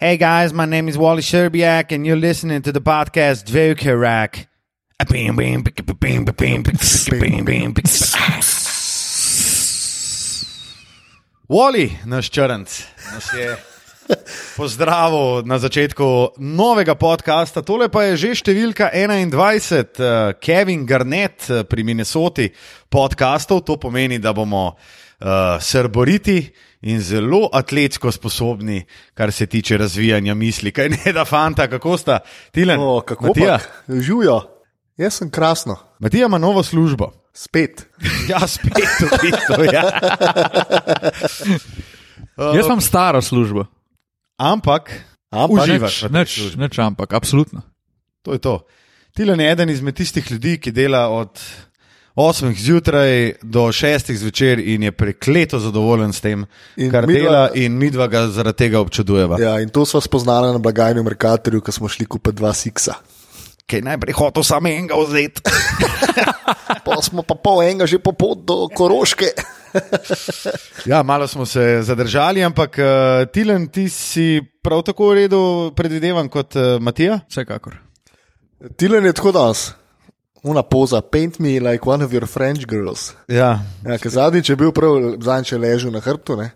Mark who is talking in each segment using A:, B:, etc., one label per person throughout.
A: Hey guys, my name is Wally Serbiak, and you're listening to the podcast Dvokarak. Wally, naš črnc, nas je pozdravil na začetku novega podcasta. Tole pa je že številka 21, uh, Kevin Garnett uh, pri Minnesoti podcastov. To pomeni, da bomo uh, srboriti in zelo atletsko sposobni, kar se tiče razvijanja misli. Kaj ne da, fanta, kako sta ti le?
B: O, kako
A: Matija,
B: Živijo, jaz sem krasno,
A: Matija ima novo službo.
B: spet.
A: Ja, spet v bistvu. Ja.
C: Jaz imam staro službo.
A: Ampak,
B: Ampak
A: uživaš.
C: Nič,
A: službi.
C: nič, ampak absolutno.
A: To je to. Tilan je eden izmed tistih ljudi, ki dela od 8 zjutraj do 6 zvečer in je prekleto zadovoljen s tem, in kar
B: midva-
A: dela, in mi dva ga zaradi tega občudujeva. Ja.
B: In to smo spoznali na blagajni v Merkatorju, ko smo šli kupiti dva siksa.
A: Kaj najprej hotel samo enega vzeti.
B: Pa smo pa pol enega že po pot do Koroške.
A: ja, malo smo se zadržali, ampak uh, Tilan, ti si prav tako v redu predvidevan kot uh, Matija.
C: Vsekakor.
B: Tilen je tako danes. Una poza, paint me like one of your French girls.
A: Ja,
B: Ja, zadnjič je bil prav, zadnjič je ležal na hrbtu, ne?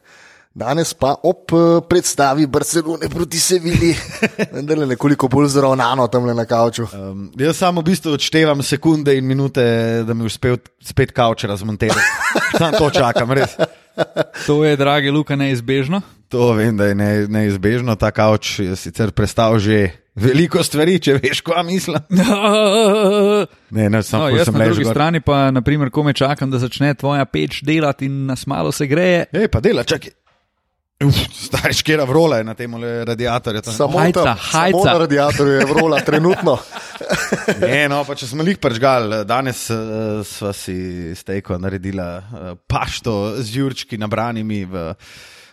B: danes pa ob eh, predstavi Barcelone proti Sevilji, vendar je nekoliko bolj zravnano tam na kavču.
A: um, jaz samo v bistvu odštevam sekunde in minute, da mi uspel spet kavč razmontirati. Sam to čakam, res.
C: To je, dragi Luka, neizbežno.
A: To vem, da je ne, neizbežno. Ta kavč je sicer prestal že veliko stvari, če veš, kaj mislim. Ne, ne, samo
C: No, jaz
A: sem
C: na drugi
A: gor.
C: strani pa, naprimer, kome čakam, da začne tvoja peč delati in nas malo se greje.
A: Ej, pa dela, čakaj. Stari škera vrola je na tem radiatorju.
B: Samo,
C: Hajca,
B: tam,
C: hajca.
B: samo na radiatorju je vrola, trenutno.
A: Ne, no, pa če smo jih pržgal, danes uh, sva si stejko naredila uh, pašto z jurčki nabranimi v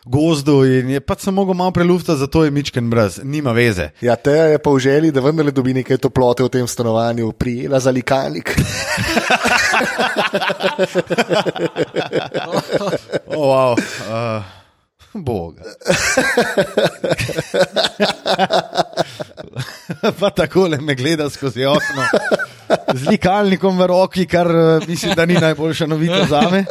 A: gozdu in je pač mogel malo preluftati, zato je Mičken brez, nima veze.
B: Ja, te je pa v želji, da vendarle dobi nekaj toplote v tem stanovanju, prijela za likalnik.
A: Oh, wow. uh, Boga. pa tako le me gleda skozi okno. Z likalnikom v roki, kar eh, mislim, da ni najboljša novica za me.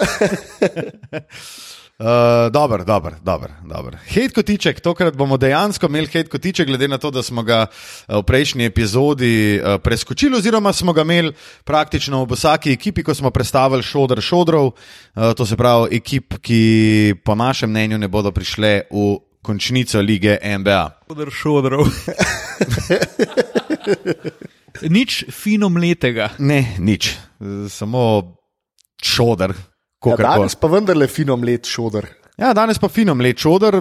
A: Uh, Dobro, dobro, dobro. dobro. Hejt kotiček, tokrat bomo dejansko imeli hejt kotiček, glede na to, da smo ga eh, v prejšnji epizodi uh, preskočili, oziroma smo ga imeli praktično v vsaki ekipi, ko smo predstavili šodr šodrov, uh, to se pravi ekip, ki po našem mnenju ne bodo prišle v končnico lige NBA.
C: Šodr šodrov. Nič fino mletega.
A: Ne, nič, Eh, samo šodr.
B: Ja, danes pa vendarle fino mlet šodr.
A: Ja, danes pa fino mleč odr,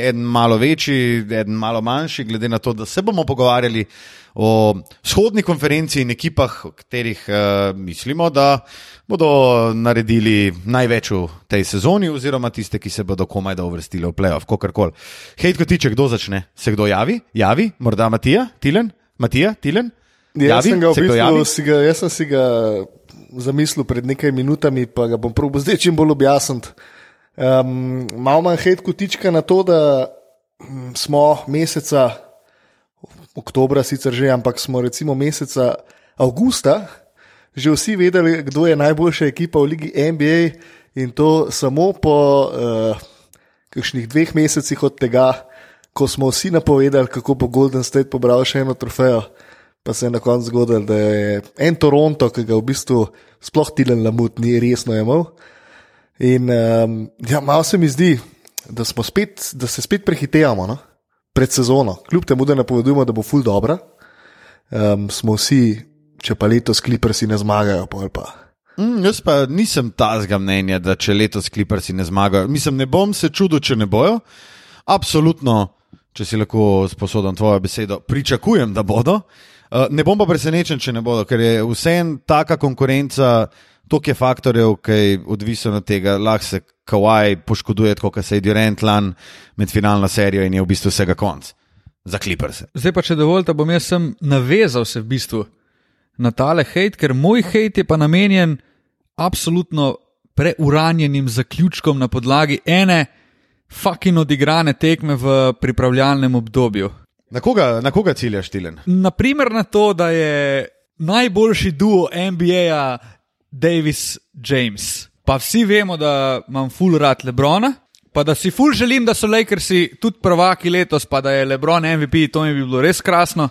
A: en malo večji, en malo manjši, glede na to, da se bomo pogovarjali o shodni konferenci in ekipah, o katerih uh, mislimo, da bodo naredili največ v tej sezoni, oziroma tiste, ki se bodo komaj da uvrstili v playoff, kakorkoli. Hej, kot tiče, kdo začne? Se kdo javi? Javi, morda Matija, Tilen, Matija, Tilen?
B: Jaz
A: Javi?
B: sem ga v bistvu si ga, jaz sem si ga zamislil pred nekaj minutami, pa ga bom probil zdaj čim bolj objasniti. Um, malo manj hejt kotička na to, da mm, smo meseca, oktobra sicer že, ampak smo recimo meseca avgusta že vsi vedeli, kdo je najboljša ekipa v ligi NBA in to samo po uh, kakšnih dveh mesecih od tega, ko smo vsi napovedali, kako bo Golden State pobral še eno trofejo. Pa se je na koncu zgodilo, da je en Toronto, ki ga v bistvu sploh Tilen Lamut ni resno imel. In um, ja, malo se mi zdi, da, spet, da se spet prehitevamo no? pred sezono. Kljub temu, da napovedujemo, da bo ful dobro, um, smo vsi, če pa letos kliprsi ne zmagajo, pol pa.
A: Mm, jaz pa nisem tazga mnenja, da če letos kliprsi ne zmagajo. Mislim, ne bom se čudil, če ne bojo. Absolutno, če si lahko sposodan tvojo besedo, pričakujem, da bodo. Uh, ne bom pa presenečen, če ne bodo, ker je vsem taka konkurenca, toliko je faktorjev, ki je odvisen od tega, lahko se Kawaj poškoduje, kot se je Durant lan med finalno serijo in je v bistvu vsega konc. Za kliprse.
C: Zdaj pa, če dovolite, bom jaz sem navezal se v bistvu na tale hejt, ker moj hejt je pa namenjen absolutno preuranjenim zaključkom na podlagi ene fucking odigrane tekme v pripravljalnem obdobju.
A: Na koga, na koga ciljaš, Tilen?
C: Naprimer na to, da je najboljši duo NBA-ja Davis James. Pa vsi vemo, da imam full rad Lebrona, pa da si full želim, da so Lakersi tudi prvaki letos, pa da je Lebron MVP, to mi bi bilo res krasno,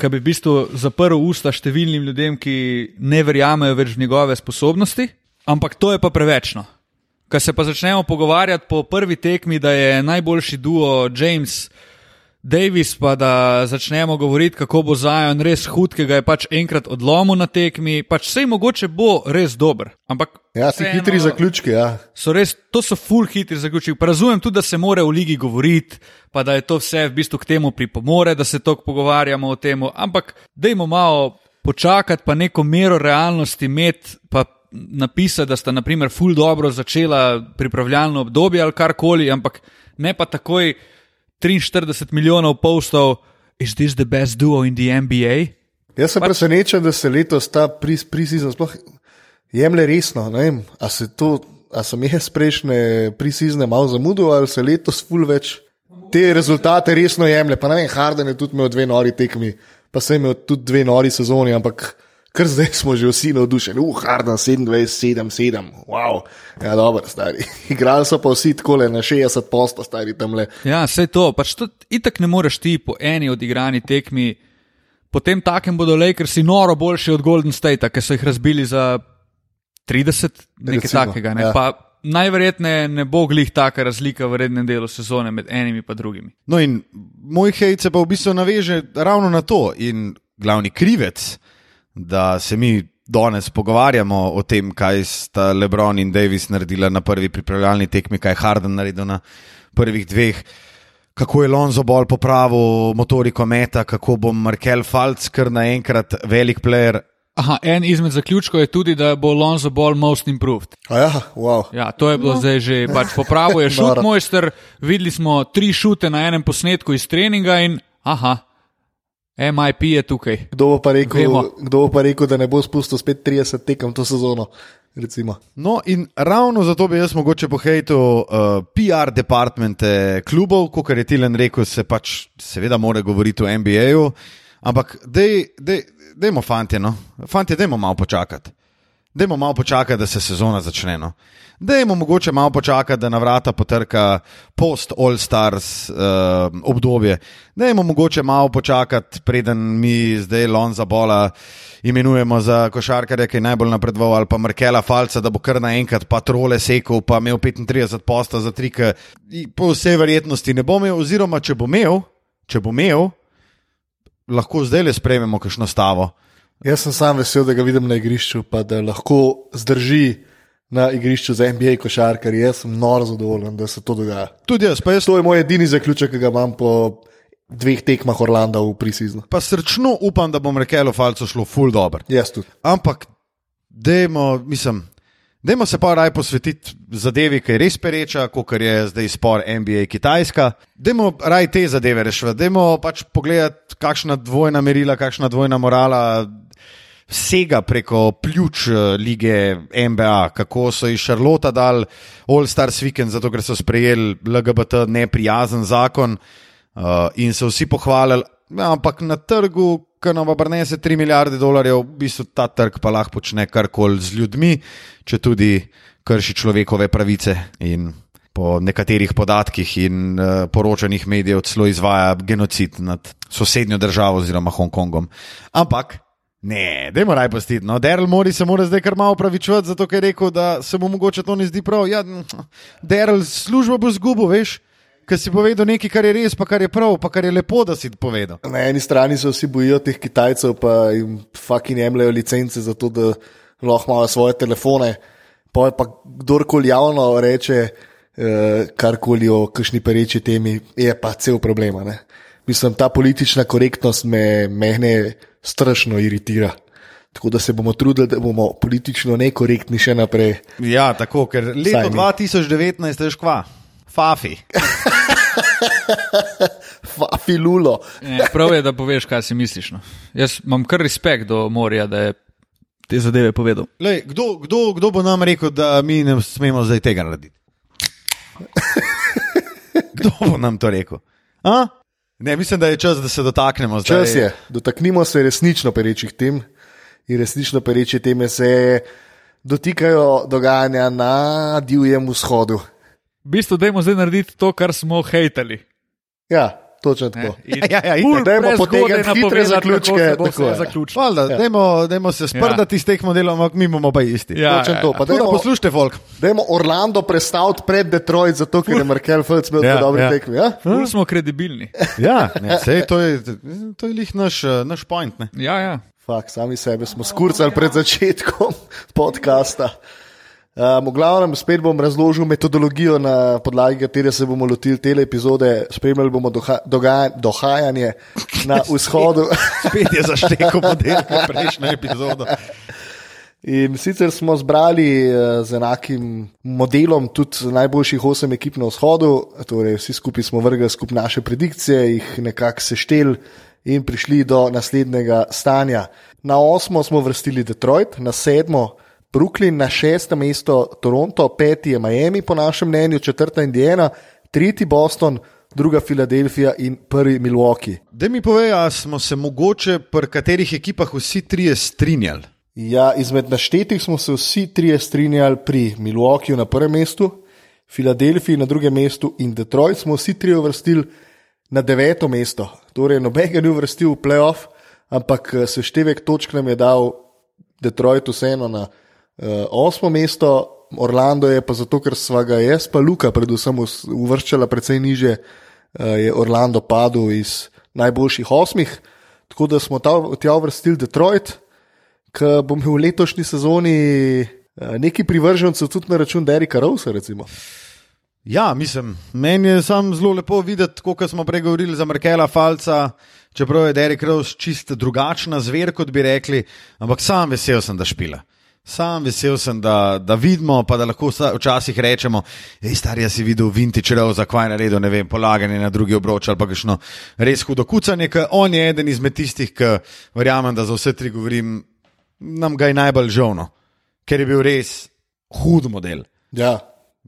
C: ker bi v bistvu zaprl usta številnim ljudem, ki ne verjamejo več v njegove sposobnosti. Ampak to je pa prevečno. Ko se pa začnemo pogovarjati po prvi tekmi, da je najboljši duo James Davis, pa da začnemo govoriti, kako bo Zajon res hud, ki ga je pač enkrat odlomil na tekmi, pač vse mogoče bo res dober. Ampak
B: Ja, si hitri zaključki. Ja.
C: So res, to so full hitri zaključki. Pa razumem tudi, da se mora v ligi govoriti, pa da je to vse v bistvu k temu pripomore, da se tako pogovarjamo o tem. Ampak dajmo malo počakati, pa neko mero realnosti imeti, pa napisati, da sta naprimer full dobro začela pripravljalno obdobje ali karkoli, ampak ne pa takoj 43 milijonov postov, is this the best duo in the NBA?
B: Jaz sem presenečen, da se letos ta prizizem sploh jemlje resno. A se to, a sem jaz prejšnje prizizne malo zamudil, ali se letos ful več te rezultate resno jemlje. Pa ne vem, Harden je tudi imel dve nori tekmi, pa sem imel tudi dve nori sezoni, ampak. Ker zdaj smo že vsi navdušeni, uh, Harden 27, 7, 7, wow, ja, dobro, stari. Igrali so pa vsi tako le na 60 posto, stari tam le.
C: Ja, vse to, pač to itak ne moreš ti po eni odigrani tekmi. Potem takem bodo Lakersi noro boljši od Golden State, ki so jih razbili za 30, nekaj
B: Recimo,
C: takega. Ne?
B: ja.
C: Pa najverjetneje ne bo glih taka razlika v rednem delu sezone med enimi in drugimi.
A: No, in moj hejt se pa v bistvu naveže ravno na to. In glavni krivec, da se mi danes pogovarjamo o tem, kaj sta Lebron in Davis naredila na prvi pripravljalni tekmi, kaj je Harden naredil na prvih dveh. Kako je Lonzo bolj popravil motoriko meta, kako bo Markel Falc kar naenkrat velik player.
C: Aha, en izmed zaključkov je tudi, da bo Lonzo Ball most improved.
B: A ja, wow.
C: Ja, to je bilo no. zdaj že pač popravo, je šut mojster. Videli smo tri šute na enem posnetku iz treninga in aha, MIP je tukaj.
B: Kdo bo, pa rekel,
C: Vemo.
B: kdo bo pa rekel, da ne bo spustil spet 30 tekem to sezono? Recimo.
A: No, in ravno zato bi jaz mogoče pohejtil uh, PR departmente klubov, kot je Tilen rekel, se pač seveda mora govoriti o NBA-ju, ampak dej, dej, dejmo, fantje, no, fantje, dejmo malo počakati. Dajmo malo počakati, da se sezona začne. No. Dajmo mogoče malo počakati, da na vrata potrka post-All-Stars uh, obdobje. Dajmo mogoče malo počakati, preden mi zdaj Lonza Bola imenujemo za košarkarja, ki je najbolj napredoval, ali pa Markela Falca, da bo kar naenkrat patrole sekal, pa imel 35 posta za tri, ki po vsej verjetnosti ne bo imel, oziroma če bo imel, če bo imel, lahko zdaj le sprejmemo kakšno stavo.
B: Jaz sem sam vesel, da ga vidim na igrišču, pa da lahko zdrži na igrišču za NBA košarkar. Jaz sem noro zadovoljen, da se to dogaja.
A: Tudi jaz, pa jaz
B: To je moj edini zaključek, ki ga imam po dveh tekmah Orlanda v prisiznu.
A: pa srčno upam, da bo Markelo Falco šlo full dobro.
B: Jaz tudi.
A: Ampak, dajmo, mislim, dajmo se pa raj posvetiti zadevi, ki je res pereča, kot je zdaj spor NBA Kitajska. Dajmo raj te zadeve rešiti, dajmo pač pogledati, kakšna dvojna merila, kakšna dvojna morala. Vsega preko pljuč eh, lige NBA, kako so iz Šarlota dal All Stars Weekend, zato ker so sprejeli LGBT neprijazen zakon uh, in so vsi pohvalili, ja, ampak na trgu, ki nam obrnese 3 milijarde dolarjev, v bistvu ta trg pa lahko počne karkoli z ljudmi, če tudi krši človekove pravice in po nekaterih podatkih in uh, poročanih medijev celo izvaja genocid nad sosednjo državo oziroma Hongkongom. Ampak. Ne, dajmo raj postiti. No, Daryl Mori se mora zdaj kar malo pravičevati, zato ker je rekel, da se mu mogoče to ne zdi prav. Ja, Daryl, službo bo zgubil, veš, ker si povedal nekaj, kar je res, pa kar je prav, pa kar je lepo, da si povedal.
B: Na eni strani se vsi bojijo teh Kitajcev, pa jim fucking jemljajo licence za to, da lahko imajo svoje telefone. Pa, je pa kdorkoli javno reče eh, karkoli o kakšni pereči temi, je pa cel problem. Mislim, ta politična korektnost me mehne strašno iritira. Tako da se bomo trudili, da bomo politično nekorektni še naprej.
A: Ja, tako, ker leto
B: Saj mi.
A: 2019 je škva, fafi.
B: Fafilulo.
C: Ne, prav je, da poveš, kaj si misliš. No. Jaz imam kar respekt do Morja, da je te zadeve povedal.
A: Lej, kdo, kdo, kdo bo nam rekel, da mi ne smemo zdaj tega narediti? Kdo bo nam to rekel? A? Ne, mislim, da je čas, da se dotaknemo. Zdaj.
B: Čas je, dotaknimo se resnično perečih tem in resnično pereče teme se dotikajo dogajanja na divjem vzhodu.
C: V bistvu, dajmo zdaj narediti to, kar smo hejtali.
B: Ja, točno tako.
C: In
A: Ja, ja, itak.
B: Dajmo potegniti hitre zaključke, Ja.
A: dajmo, dajmo se sprdati iz teh modelov, ampak mi bomo pa isti.
C: Ja,
B: Točno
C: ja,
B: to.
C: ja.
B: Pa dajmo,
A: poslušajte, folk.
B: dajmo Orlando predstaviti pred Detroit, zato ker je Markel Fulc imel
A: Ja,
B: ja, dobre
A: ja.
B: ja. tekme. Ja?
C: Ful smo kredibilni.
A: Ja, ne, sej, to je, to je lih naš, naš point. Ne?
C: Ja, ja.
B: Fak, sami sebe smo skurcali pred začetkom podcasta. Um, v glavnem, spet bom razložil metodologijo, na podlagi katere se bomo lotili te epizode. Spremljali bomo doha, dogaja, dohajanje na vzhodu.
A: Spet je zaštekel model, kot prejšnjo epizodo.
B: In sicer smo zbrali eh, z enakim modelom tudi najboljših osem ekip na vzhodu, torej vsi skupaj smo vrgli skupaj naše predikcije, jih nekako sešteli in prišli do naslednjega stanja. Na osmo smo vrstili Detroit, na sedmo Brooklyn, na šestem mesto Toronto, peti je Miami, po našem mnenju, četrta Indiana, tretji Boston, druga Filadelfija in prvi Milwaukee.
A: Da mi povej, a smo se mogoče pri katerih ekipah vsi trije strinjali.
B: Ja, izmed naštetih smo se vsi trije strinjali pri Milwaukeeju na prvem mestu, Filadelfiji na drugem mestu in Detroit smo vsi trije uvrstili na deveto mesto. Torej, noben ga ni uvrstil v playoff, ampak eh, seštevek točk nam je dal Detroit vseeno na uh, osmo mesto, Orlando je pa zato, ker sva ga jaz pa Luka predvsem uvrščala precej niže, uh, je Orlando padel iz najboljših osmih. Tako da smo ta, tja uvrstili Detroit, ki bo imel v letošnji sezoni eh, nekaj privržencev tudi na račun Derika Rowsa. Recimo.
A: Ja, mislim, meni je sam zelo lepo videti, kot smo prej govorili za Markela Falca, čeprav je Derek Rose čist drugačna zver, kot bi rekli, ampak sam vesel sem, da špila. Sam vesel sem, da, da vidimo, pa da lahko včasih rečemo, hej, star je si videl vintage Rose, kaj je naredil, ne vem, polaganje na drugi obroč ali pa kakšno res hudo kucanje, ker on je eden izmed tistih, ki verjamem, da za vse tri govorim, nam ga je najbolj žovno, ker je bil res hud model.
B: Ja.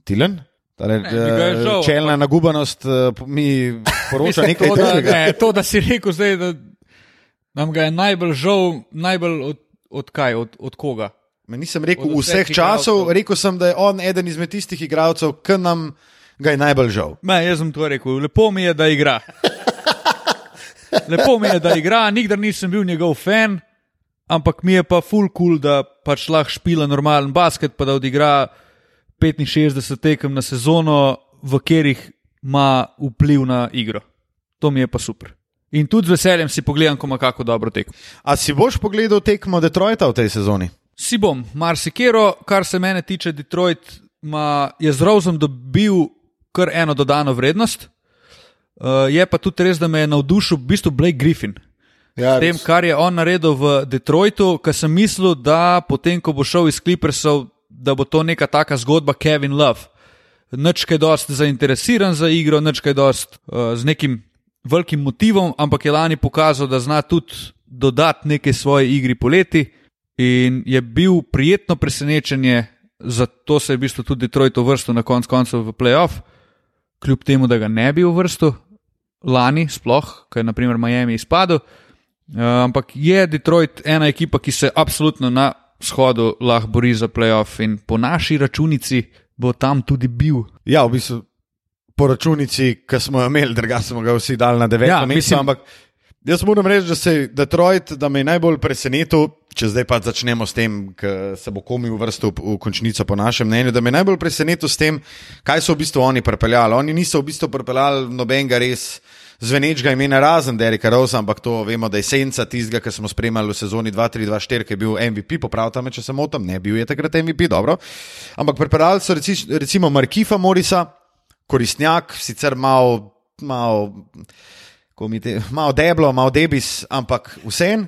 A: Tilen? Tale,
C: ga je
A: eh,
C: žal,
A: čelna nagubanost eh, mi poroča nekaj
C: to, da,
A: drugega.
C: ne, to, da si rekel zdaj, da nam ga je najbolj žal, najbolj od, od kaj, od, od koga.
A: Me Nisem rekel
C: Od vseh
A: vseh časov,
C: igralcev.
A: rekel sem, da je on eden izmed tistih igralcev, ki nam ga je najbolj žal.
C: Ne, jaz sem to rekel, lepo mi je, da igra. Lepo mi je, da igra, nikdar nisem bil njegov fan, ampak mi je pa full cool, da pač lahko špila normalen basket, pa da odigra 65 tekem na sezono, v katerih ima vpliv na igro. To mi je pa super. In tudi z veseljem si pogledam, ko ima kako dobro tekmo.
A: A si boš pogledal tekmo Detroita v tej sezoni?
C: Si bom, marsikero, kar se mene tiče, Detroit ma, je z Roseom dobil kar eno dodano vrednost. Uh, je pa tudi res, da me je navdušil v bistvu Blake Griffin.
B: Ja,
C: S tem,
B: res.
C: kar je on naredil v Detroitu, ker sem mislil, da potem, ko bo šel iz Clippersov, da bo to neka taka zgodba Kevin Love. Nič kaj dost zainteresiran za igro, nič kaj dost uh, z nekim velikim motivom, ampak je lani pokazal, da zna tudi dodati nekaj svoje igri poleti in je bil prijetno presenečenje, zato se je v bistvu tudi Detroit uvrstil na konc koncev v playoff, kljub temu, da ga ne bi uvrstil lani, sploh, ker je naprimer Miami izpadel. Uh, ampak je Detroit ena ekipa, ki se absolutno na shodu lahko bori za playoff in po naši računici bo tam tudi bil.
A: Ja, v bistvu po računici, ki smo jo imeli, druga smo ga vsi dali na deveto
C: Ja,
A: mesto.
C: mislim-
A: Ampak jaz moram reči, da se Detroit, da me je najbolj presenetil, če zdaj pa začnemo s tem, ki se bo komi uvrstil v končnico, po našem mnenju, da me je najbolj presenetil s tem, kaj so v bistvu oni pripeljali. Oni niso v bistvu pripeljali nobenega res. Zvenečega imena razen Dereka Rosa, ampak to vemo, da je senca tistega, ki smo spremljali v sezoni 2-3-2-4, ki je bil MVP, popravite me, če se motim, ne bil je takrat MVP, dobro. Ampak pripeljali so reci, recimo Markifa Morisa, koristnjak, sicer malo, malo, kako mi te, malo deblo, malo debis, ampak vsem.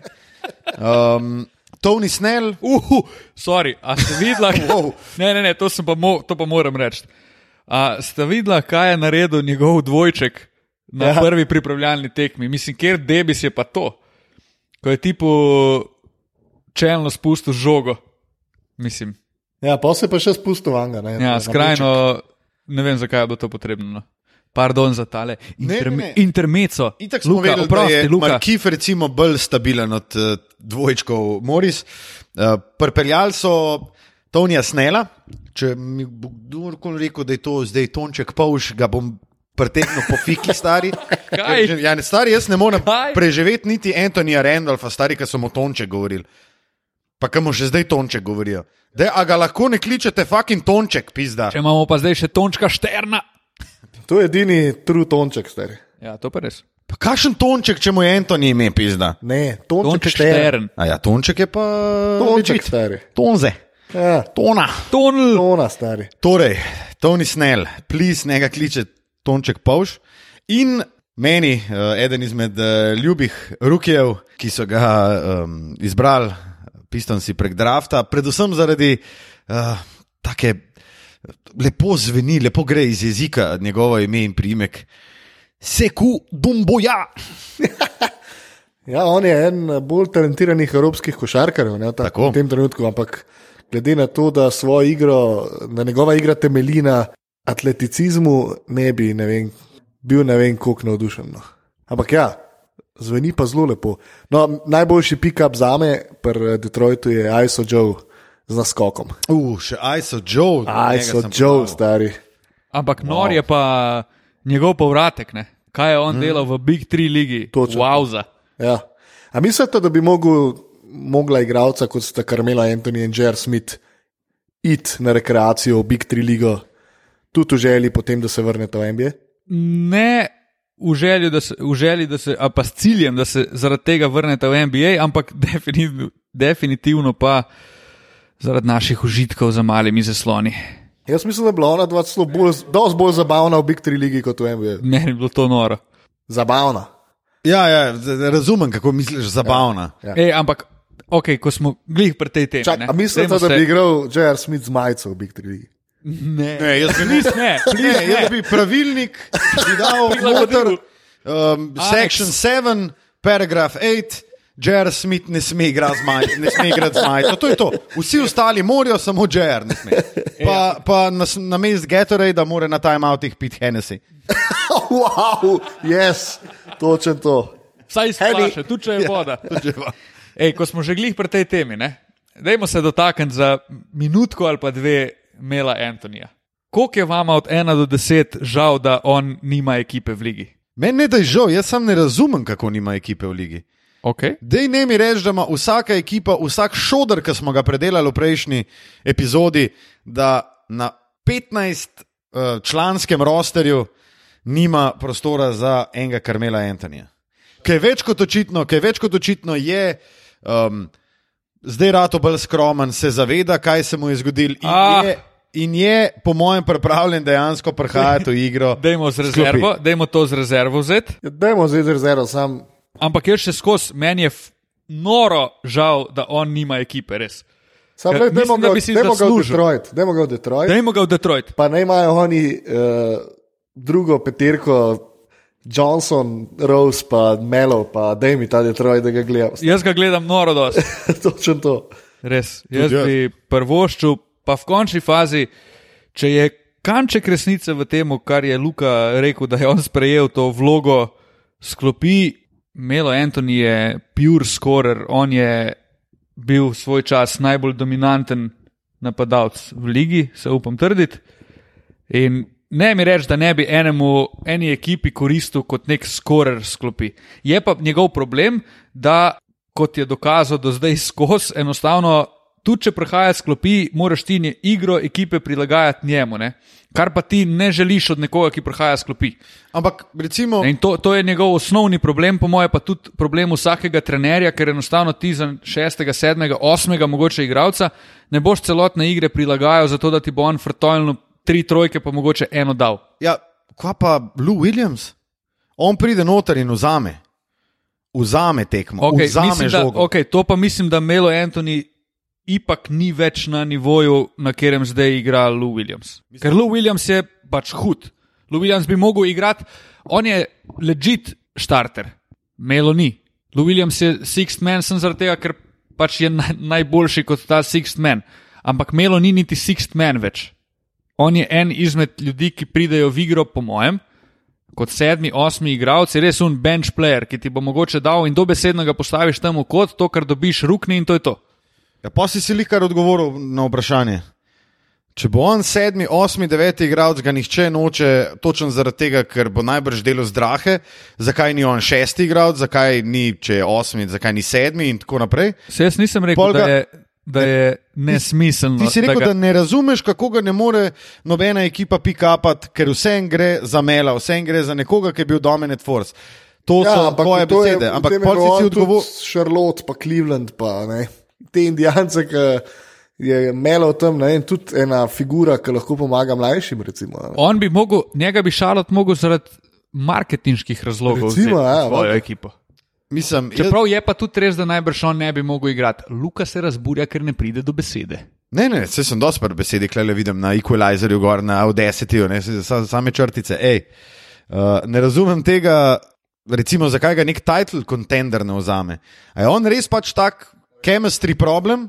A: Um, Tony Snell,
C: Uhu, sorry, a ste videla?
A: Wow.
C: ne, ne, ne, to, sem pa mo, to pa moram reči. A ste videla, kaj je naredil njegov dvojček na ja. Prvi pripravljalni tekmi? Mislim, ker debis je pa to, ko je tipo čelno spustil žogo. Mislim,
B: Ja, pa se pa še spustil vanga. Ne,
C: ja, skrajno, ne vem, zakaj je bilo to potrebno. Pardon za tale interme,
A: ne, ne.
C: intermeco.
A: Itak smo
C: Luka,
A: vedeli,
C: oprosti,
A: da je
C: Luka.
A: Markif recimo bolj stabilen od uh, dvojčkov Moris. Uh, Pripeljali so Tonija Snela, če mi bo kdorkoli rekel, da je to zdaj Tonček Pavš, ga bom pretehnil po fiki stari.
C: Kaj?
A: Ja, ne, stari, jaz ne morem
C: Kaj?
A: preživeti niti Antonija Randolfa, stari, ki so mu Tonček govorili. Pa kam še zdaj Tonček govorijo. Dej, a ga lahko ne kličete fucking Tonček, pizda.
C: Če imamo pa zdaj še Tončka Šterna.
B: To je edini true tonček, stari.
C: Ja, to pa res.
A: Pa kakšen Tonček, če mu je Antoni ime, pizda?
B: Ne, tonček,
C: Tonček
B: štern.
C: Štern.
A: A ja, Tonček je pa.
B: Tonček,
A: legit.
B: stari.
A: Tonze,
B: Ja,
A: tona.
C: Tonl.
B: tona, stari.
A: Torej, Tony Snell, plis, ne ga kliče Tonček Pavš. In meni, uh, eden izmed uh, ljubih rukijev, ki so ga um, izbrali, pistonsi prek drafta, predvsem zaradi uh, take. Lepo zveni, lepo gre iz jezika njegovo ime in priimek. Seku Dumboja.
B: Ja, on je en bolj talentiranih evropskih košarkarjev ne, ta,
A: Tako.
B: v tem trenutku, ampak glede na to, da svojo igro, da njegova igra temelji na atleticizmu, ne bi ne vem, bil ne vem, koliko navdušen. No. Ampak ja, zveni pa zelo lepo. No, najboljši pick-up za me pri Detroitu je ISO Joe z naskokom.
A: Uh, še ISO Joe.
B: ISO Joe,
A: poznal.
B: stari.
C: Ampak nor je pa njegov povratek. Ne? Kaj je on mm. delal v Big Three ligi?
B: Točno.
C: Wowza.
B: Ja. A mislite, da bi mogel, mogla igralca kot sta Carmela Anthony in Jer Smith iti na rekreacijo v Big Three ligo, tudi v želji potem, da se vrnete v NBA?
C: Ne v želji, da se, v želji, da se, a pa s ciljem, da se zaradi tega vrnete v NBA, ampak definitivno, definitivno pa zaradi naših užitkov za malimi zasloni.
B: Jaz mislim, da je bila ona dva celo bolj, dosti bolj zabavna v Big Three ligi kot v NBA.
C: Meni je bilo to noro.
B: Zabavna.
A: Ja, ja, razumem, kako misliš, zabavna.
B: Ja.
C: Ej, ampak, ok, ko smo glih pri tej temi.
B: Čak,
C: ne, dajmo
B: da
C: se-
B: bi igral Jer Smith z majico v Big Three ligi?
C: Ne,
A: Ne, jaz bi
C: Please ne, please
A: Ne, jaz bi pravilnik bi dal noter, um, section 7, paragraf 8. Jer Smith ne sme igrati z maj- ne sme igrati z majico. To je to. Vsi ostali morajo, samo Jer ne sme. Pa, pa na, na mest Gatorade, da mora na timeoutih piti Hennessy.
B: wow, yes, točen to.
C: Vsaj izplaše, tudi če je voda. Ej, ko smo že glih pri tej temi, ne? dajmo se dotakniti za minutko ali pa dve Mela Antonija. Koliko je vama od 1 do 10 žal, da on nima ekipe v ligi?
A: Meni ne da je žal, jaz sam ne razumem, kako nima ekipe v ligi.
C: Okay.
A: Dej ne mi reči, da ima vsaka ekipa, vsak šodr, ki smo ga predelali v prejšnji epizodi, da na 15 uh, članskem rosterju nima prostora za enega Karmela Antonija. Kaj več kot očitno, kaj več kot očitno je. Um, Zdaj, Rato bolj skromen, se zaveda, kaj se mu je zgodilo, in,
C: Ah.
A: je, in je, po mojem, pripravljen dejansko prihajati v igro.
C: Dajmo, rezervo, dajmo to z rezervo vzeti.
B: Ja, Dajmo z rezervo, sam.
C: Ampak jaz še skozi, meni je noro žal, da on nima ekipe, res.
B: Sam gledaj, dajmo
C: da
B: ga,
C: bi si
B: dajmo ga v. Detroit. Dajmo ga v Detroit.
C: Dajmo ga v Detroit.
B: Pa naj imajo oni uh, drugo peterko, Johnson, Rose, pa Melo, pa da mi ta Detroit, da ga gledam.
C: Jaz ga gledam noro dosti.
B: Točno to.
C: Res. Jaz
A: jaz.
C: bi prvoščil, pa v končni fazi, če je kanček resnice v tem, kar je Luka rekel, da je on sprejel to vlogo, sklopi Melo Anthony je pure scorer, on je bil svoj čas najbolj dominanten napadalec v ligi, se upam trditi. In ne mi reči, da ne bi enemu, eni ekipi koristil kot nek scorer sklopi. Je pa njegov problem, da kot je dokazal do zdaj skozi, enostavno, tudi če prihaja sklopi, moraš ti igro ekipe prilagajati njemu. Ne? Kar pa ti ne želiš od nekoga, ki prihaja sklopi.
A: Ampak, recimo,
C: In to, to je njegov osnovni problem, po mojem, pa tudi problem vsakega trenerja, ker enostavno ti za šestega, sedmega, osmega, mogoče igralca ne boš celotne igre prilagajal, zato da ti bo on frtojno tri trojke, pa mogoče eno dal.
A: Ja, kva pa Lou Williams? On pride noter in vzame. Vzame tekmo,
C: Okay,
A: vzame
C: mislim, da,
A: žogo.
C: okay, to pa mislim, da Melo Anthony ipak ni več na nivoju, na katerem zdaj igra Lou Williams. Ker Lou Williams je pač hud. Lou Williams bi mogel igrati, on je legit starter, Melo ni. Lou Williams je sixth man, sem zaradi tega, ker pač je naj, najboljši kot ta sixth man. Ampak Melo ni niti sixth man več. On je en izmed ljudi, ki pridejo v igro, po mojem, kot sedmi, osmi igralec, res un bench player, ki ti bo mogoče dal in dobesedno ga postaviš tam v kot, to, kar dobiš rukni in to je to.
A: Ja, pa si si likar odgovoril na vprašanje. Če bo on sedmi, osmi, deveti igralec, ga nihče noče, točno zaradi tega, ker bo najbrž delo zdrahe, zakaj ni on šesti igralec, zakaj ni, če je osmi, zakaj ni sedmi in tako naprej.
C: Se jaz nisem rekel,
A: Pol ga-
C: da je, da je nesmiselno.
A: Ti si rekel,
C: ga-
A: da ne razumeš, kako ga ne more nobena ekipa pikapati, ker vsem gre za Mela, vsem gre za nekoga, ki je bil dominant force. To
B: Ja,
A: so tvoje
B: to je-
A: besede.
B: v
A: Ampak
B: je
A: pol si si odgovoril.
B: Charlotte, pa Cleveland, pa ne. Te indijance, ki je Melo tam, ne, in tudi ena figura, ki lahko pomaga mlajšim. Recimo, ne.
C: On bi mogel, njega bi šalot mogel zaradi marketinških razlogov
B: Recimo,
C: vzeti v
B: ja,
C: svojo
B: valjda.
C: ekipo.
A: Mislim,
C: Čeprav je pa tudi res, da najbrž on ne bi mogel igrati. Luka se razburja, ker ne pride do besede.
A: ne, ne, se sem dosti pri besedi, klele vidim na Equalizerju, gor na Audacity, ne, same črtice. Ej, uh, ne razumem tega, recimo, zakaj ga nek title contender ne vzame. A je on res pač tak chemistry problem,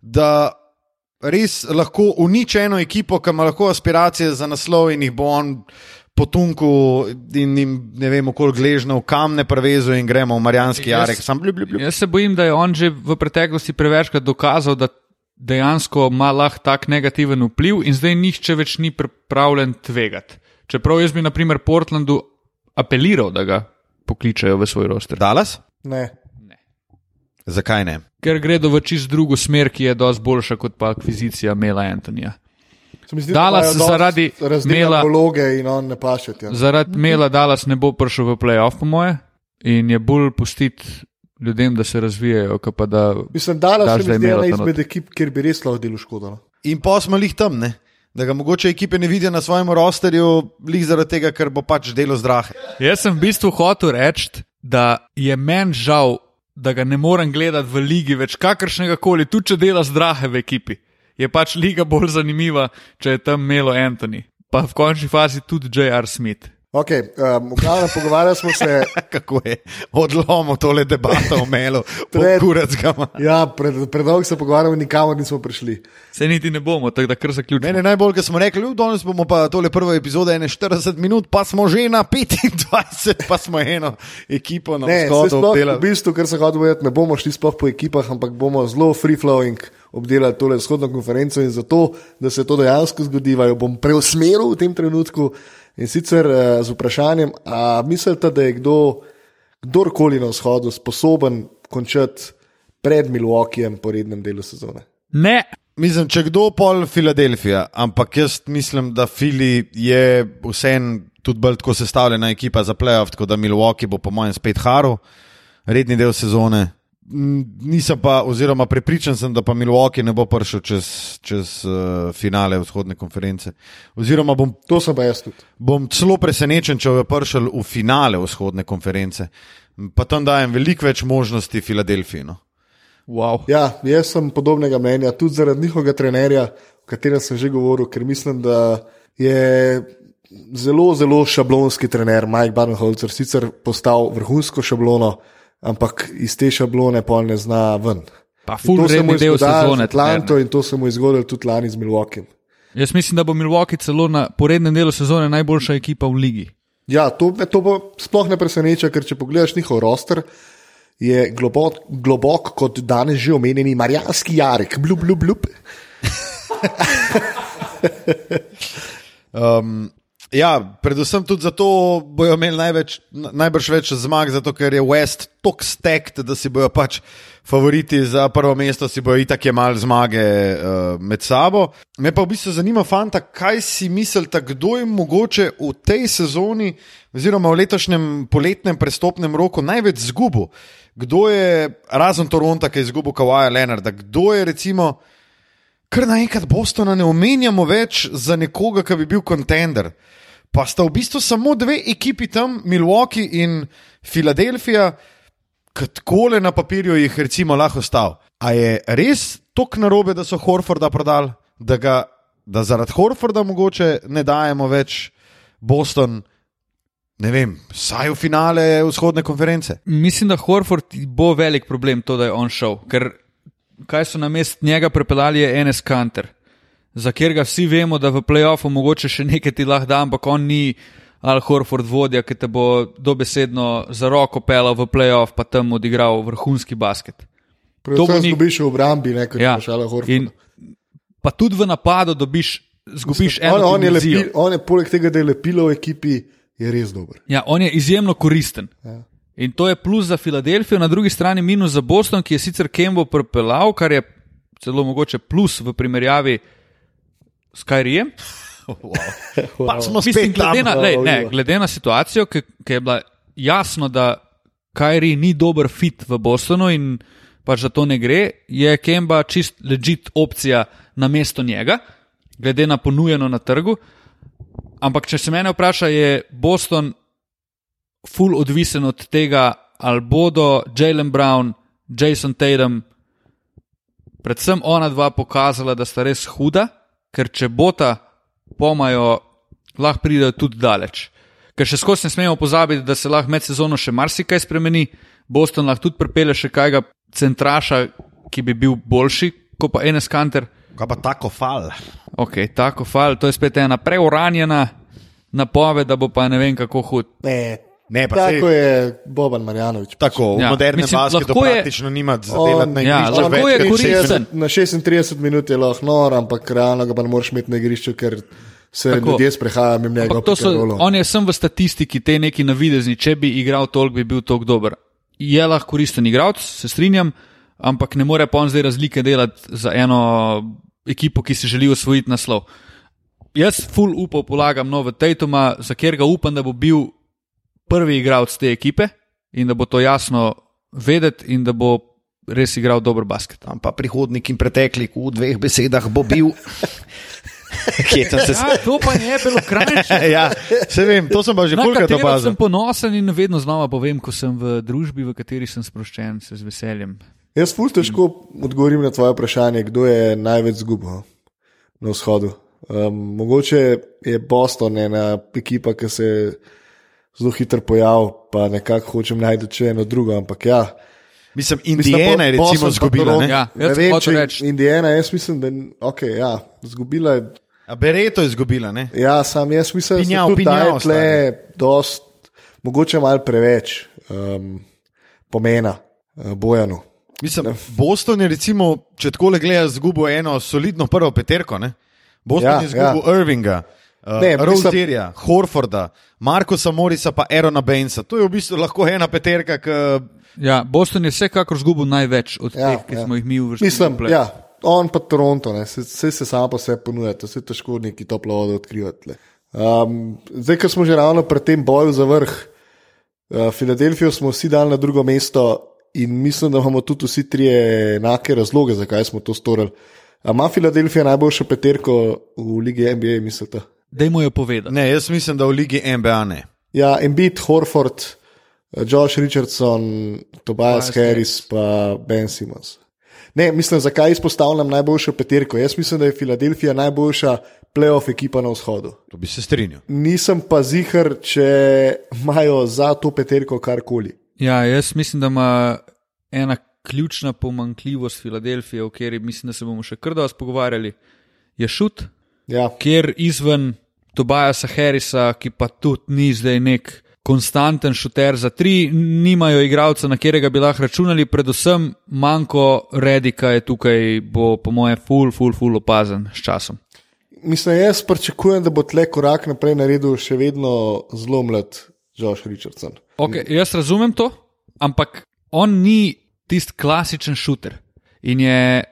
A: da res lahko uniči eno ekipo, ki ima lahko aspiracije za naslov in jih bo on potunku in jim ne vem, koliko gležnjev kamne prevezu in gremo v Marijanski
C: Jaz-
A: jarek. Sam bljub, bljub, bljub.
C: Jaz se bojim, da je on že v preteklosti prevečkrat dokazal, da dejansko ima lahko tak negativen vpliv in zdaj nihče več ni pripravljen tvegati. Čeprav jaz bi, na primer, Portlandu apeliral, da ga pokličajo v svoj roster.
A: Dallas?
B: Ne.
A: Zakaj ne?
C: Ker gredo v čist drugo smer, ki je dosti boljša kot pa akvizicija Mela Antonija.
B: Zdi,
C: Dallas
B: da
C: zaradi Mela-
B: vloge in on ne paše. tja.
C: Zaradi Mela Dallas ne bo prišel v playoff, po moje, in je bolj pustiti ljudem, da se razvijajo, kot pa da.
B: Mislim, Dallas mi zdi ena izmed ekip, kjer bi res lahko delo škodo. no.
A: In pa smo jih tam, ne? da ga mogoče ekipe ne vidijo na svojem rosterju, lih zaradi tega, ker bo pač delo zdrahe.
C: Jaz sem v bistvu hotel reči, da je meni žal, da ga ne morem gledati v ligi več kakršnega koli, tudi če dela zdrahe v ekipi. Je pač liga bolj zanimiva, če je tam Melo Anthony. Pa v končni fazi tudi J.R. Smith.
B: Okay, um, v glavnem pogovarjali smo se.
A: Kako je odlomil tole debato o melu,
B: Pred-
A: kurec ga ima.
B: Ja, pred, predolgo se pogovarjamo, nikamor nismo prišli.
C: Se niti ne bomo, tako da kar zaključimo.
A: Mene najbolj, ker smo rekli, "U, danes bomo pa tole prvo epizodo 41 minut, pa smo že na 25, pa smo eno ekipo na
B: Ne,
A: vzhodu
B: sploh, v
A: obdelali.
B: bistvu, kar se hoče povedati, ne bomo šli sploh po ekipah, ampak bomo zelo free flowing obdelali tole vzhodno konferenco in zato, da se to dejansko zgodi, jo bom preusmeril v tem trenutku in sicer uh, z vprašanjem, a mislite, da je kdo, kdorkoli na vzhodu sposoben končati pred Milwaukeejem po rednem delu sezone?
C: Ne,
A: Mislim, če kdo pol Filadelfija, ampak jaz mislim, da Fili je vsem tudi bolj tako sestavljena ekipa za playoff, tako da Milwaukee bo po mojem spet Haru, redni del sezone. Nisem pa, oziroma prepričan sem, da pa Milwaukee ne bo prišel čez, čez uh, finale vzhodne konference. Oziroma bom,
B: To sem pa jaz tudi.
A: bom celo presenečen, če bo prišel v finale vzhodne konference. Pa tam dajem veliko več možnosti Filadelfiji. No.
C: wow.
B: Ja, jaz sem podobnega mnenja, tudi zaradi njihovega trenerja, o katerem sem že govoril, ker mislim, da je zelo, zelo šablonski trener Mike Barnholzer, sicer postal vrhunsko šablono, ampak iz te šablone pol ne zna ven.
C: Pa
B: to se mu je
C: del sezone.
B: Atlanto in to se mu je zgodilo tudi lani z Milwaukeeem.
C: Jaz mislim, da bo Milwaukee celo na porednem delu sezone najboljša ekipa v ligi.
B: Ja, to to pa sploh ne preseneča, ker če pogledaš njihov roster, je globok, globok kot danes že omenjeni Marijanski jarek, blub, blub, blub.
A: Um, ja, predvsem tudi zato bojo imeli največ, na- najbrž več zmag, zato ker je West tako stekt, da si bojo pač favoriti za prvo mesto, si bojo itak imeli zmage uh, med sabo. Me pa v bistvu zanima, fanta, kaj si mislite, kdo je mogoče v tej sezoni, oziroma v letošnjem poletnem prestopnem roku največ zgubil. Kdo je, razen Toronta, ki je izgubil Kawaja Leonarda, kdo je recimo kar naenkrat Bostona ne omenjamo več za nekoga, ki bi bil kontender. Pa sta v bistvu samo dve ekipi tam, Milwaukee in Filadelfija, ki tako na papirju jih recimo lahko stav. A je res tako narobe, da so Horforda prodali, da, ga, da zaradi Horforda mogoče ne dajemo več Boston, ne vem, saj v finale vzhodne konference.
C: Mislim, da Horford bo velik problem to, da je on šel. Ker kaj so na mest njega prepeljali, je Enes Kanter, za katerega vsi vemo, da v playoffu mogoče še nekaj ti lahko da, ampak on ni Al Horford vodja, ki te bo dobesedno za roko pelal v playoff, pa tam odigral vrhunski basket. To bo
B: Predvsem
C: ni-
B: zgubiš v obrambi, ne, kot
C: Ja.
B: ja. šala Horford.
C: In pa tudi v napadu dobiš, zgubiš
B: on,
C: eno
B: on, je
C: dimenzijo.
B: lepi, on je poleg tega, da je lepilo v ekipi, je res dober.
C: Ja, on je izjemno koristen.
B: Ja.
C: In to je plus za Filadelfijo, na drugi strani minus za Boston, ki je sicer Kembo propelal, kar je celo mogoče plus v primerjavi s Kajrijem.
A: Pa smo
C: Mislim,
A: spet tam.
C: glede, na, lej, ne,
B: Wow.
C: glede na situacijo, ki ki je bila jasno, da Kajri ni dober fit v Bostonu in pač za to ne gre, je Kemba čist legit opcija na mesto njega, glede na ponujeno na trgu. Ampak, če se mene vpraša, je Boston full odvisen od tega, ali bodo Jalen Brown, Jason Tatum, predvsem ona dva pokazala, da sta res huda, ker če bota pomajo, lahko pridejo tudi daleč. Ker še skozi ne smemo pozabiti, da se lahko med sezono še marsikaj spremeni. Boston lahko tudi pripelje še kajga centraša, ki bi bil boljši kot pa Enes Kanter.
A: Kaj pa tako fal?
C: Ok, tako fal, to je spet ena preuranjena napoved, da bo pa ne vem kako hud.
B: Ne,
A: Ne, pa
B: tako
A: sej,
B: je Boban Marjanovič.
A: tako, v
C: Ja,
A: modernem
C: mislim,
A: basketu praktično nima zadelati na
C: Ja,
A: igrišču
C: lahko
A: več
C: je koristen.
A: 60.
B: Na 36 minut je lahko nor, ampak realno ga pa ne moreš imeti na igrišču, ker se
C: Tako.
B: Tako. ljudje sprehajajo mimo njega.
C: So, on je sem v statistiki, te neki navidezni, če bi igral toliko, bi bil toliko dober. Je lahko koristen igralec, se strinjam, ampak ne more pa on zdaj razlike delati za eno ekipo, ki si želi osvojiti naslov. Jaz full upov polagam nove Tatuma, za katerega upam, da bo bil prvi igralec te ekipe in da bo to jasno vedeti in da bo res igral dober basket.
A: Tam pa prihodnik in preteklik v dveh besedah bo bil. Se
C: Ja, to pa je bilo krajše.
A: ja, se vem, to sem pa že kolikrat
C: katero
A: opazil.
C: sem ponosen in vedno znova povem, ko sem v družbi, v kateri sem sproščen, se z veseljem.
B: Jaz ful težko odgovorim na tvoje vprašanje, kdo je največ zgubil na vzhodu. Um, mogoče je Boston ena ekipa, ki se je zelo hitro pojavil, pa nekako hočem najti še eno drugo, ampak ja.
A: Mislim, Indiana je recimo izgubila. Ne?
C: Ja,
B: Ne vem, če
C: reči.
B: Indijana, jaz mislim, da okay, ja, izgubila je.
A: A Bereto je izgubila, ne?
B: Ja, sam jaz mislim, da tudi
A: pinjal,
B: daje tle dost, mogoče malo preveč um, pomena uh, Bojanu.
A: Mislim, Boston je, recimo, če tako le gledaš, izgubil eno solidno prvo peterko. Ne? Boston
B: Ja,
A: je izgubil ja. Irvinga,
B: Ne, mislim-
A: Roserja, Horforda, Markosa Morisa pa Erona Bainsa. To je v bistvu lahko ena peterka, ki
C: Ja, Boston je vsekakor zgubil največ od
B: Ja,
C: teh, ki
B: ja.
C: smo jih mi uvrstili.
B: Mislim, ja, on pa Toronto, ne, se, se, samo po sebi ponujate, se težko neki toplo vodo odkrivati. Um, zdaj, ker smo že ravno pri tem boju za vrh, uh, Filadelfijo smo vsi dali na drugo mesto in mislim, da imamo tudi vsi trije enake razloge, zakaj smo to storili. A ima Filadelfija najboljšo peterko v Ligi NBA, mislite?
C: Dajmo jo povedati.
A: Ne, jaz mislim, da v Ligi NBA ne.
B: Ja, Embiid, Horford, eh, Josh Richardson, Tobias
C: Tobias
B: Harris, pa Ben Simmons. Ne, mislim, zakaj izpostavljam najboljšo peterko. Jaz mislim, da je Filadelfija najboljša playoff ekipa na vzhodu.
A: To bi se strinjal.
B: Nisem pa zihar, če imajo za to peterko karkoli.
C: Ja, jaz mislim, da ima ena ključna pomankljivost Filadelfije, o kateri mislim, da se bomo še kar dosti pogovarjali, je šut,
B: Ja,
C: kjer izven Tobajasa Harrisa, ki pa tudi ni zdaj nek konstanten šuter za tri, nimajo igralca, na katerega bi lahko računali, predvsem manjko Redika je tukaj, bo po mojem, full, full, full opazen s časom.
B: mislim, jaz pričakujem, da bo tle korak naprej naredil še vedno zelo mlad Josh Richardson.
C: Okay, jaz razumem to, ampak on ni tisti klasičen šuter. In je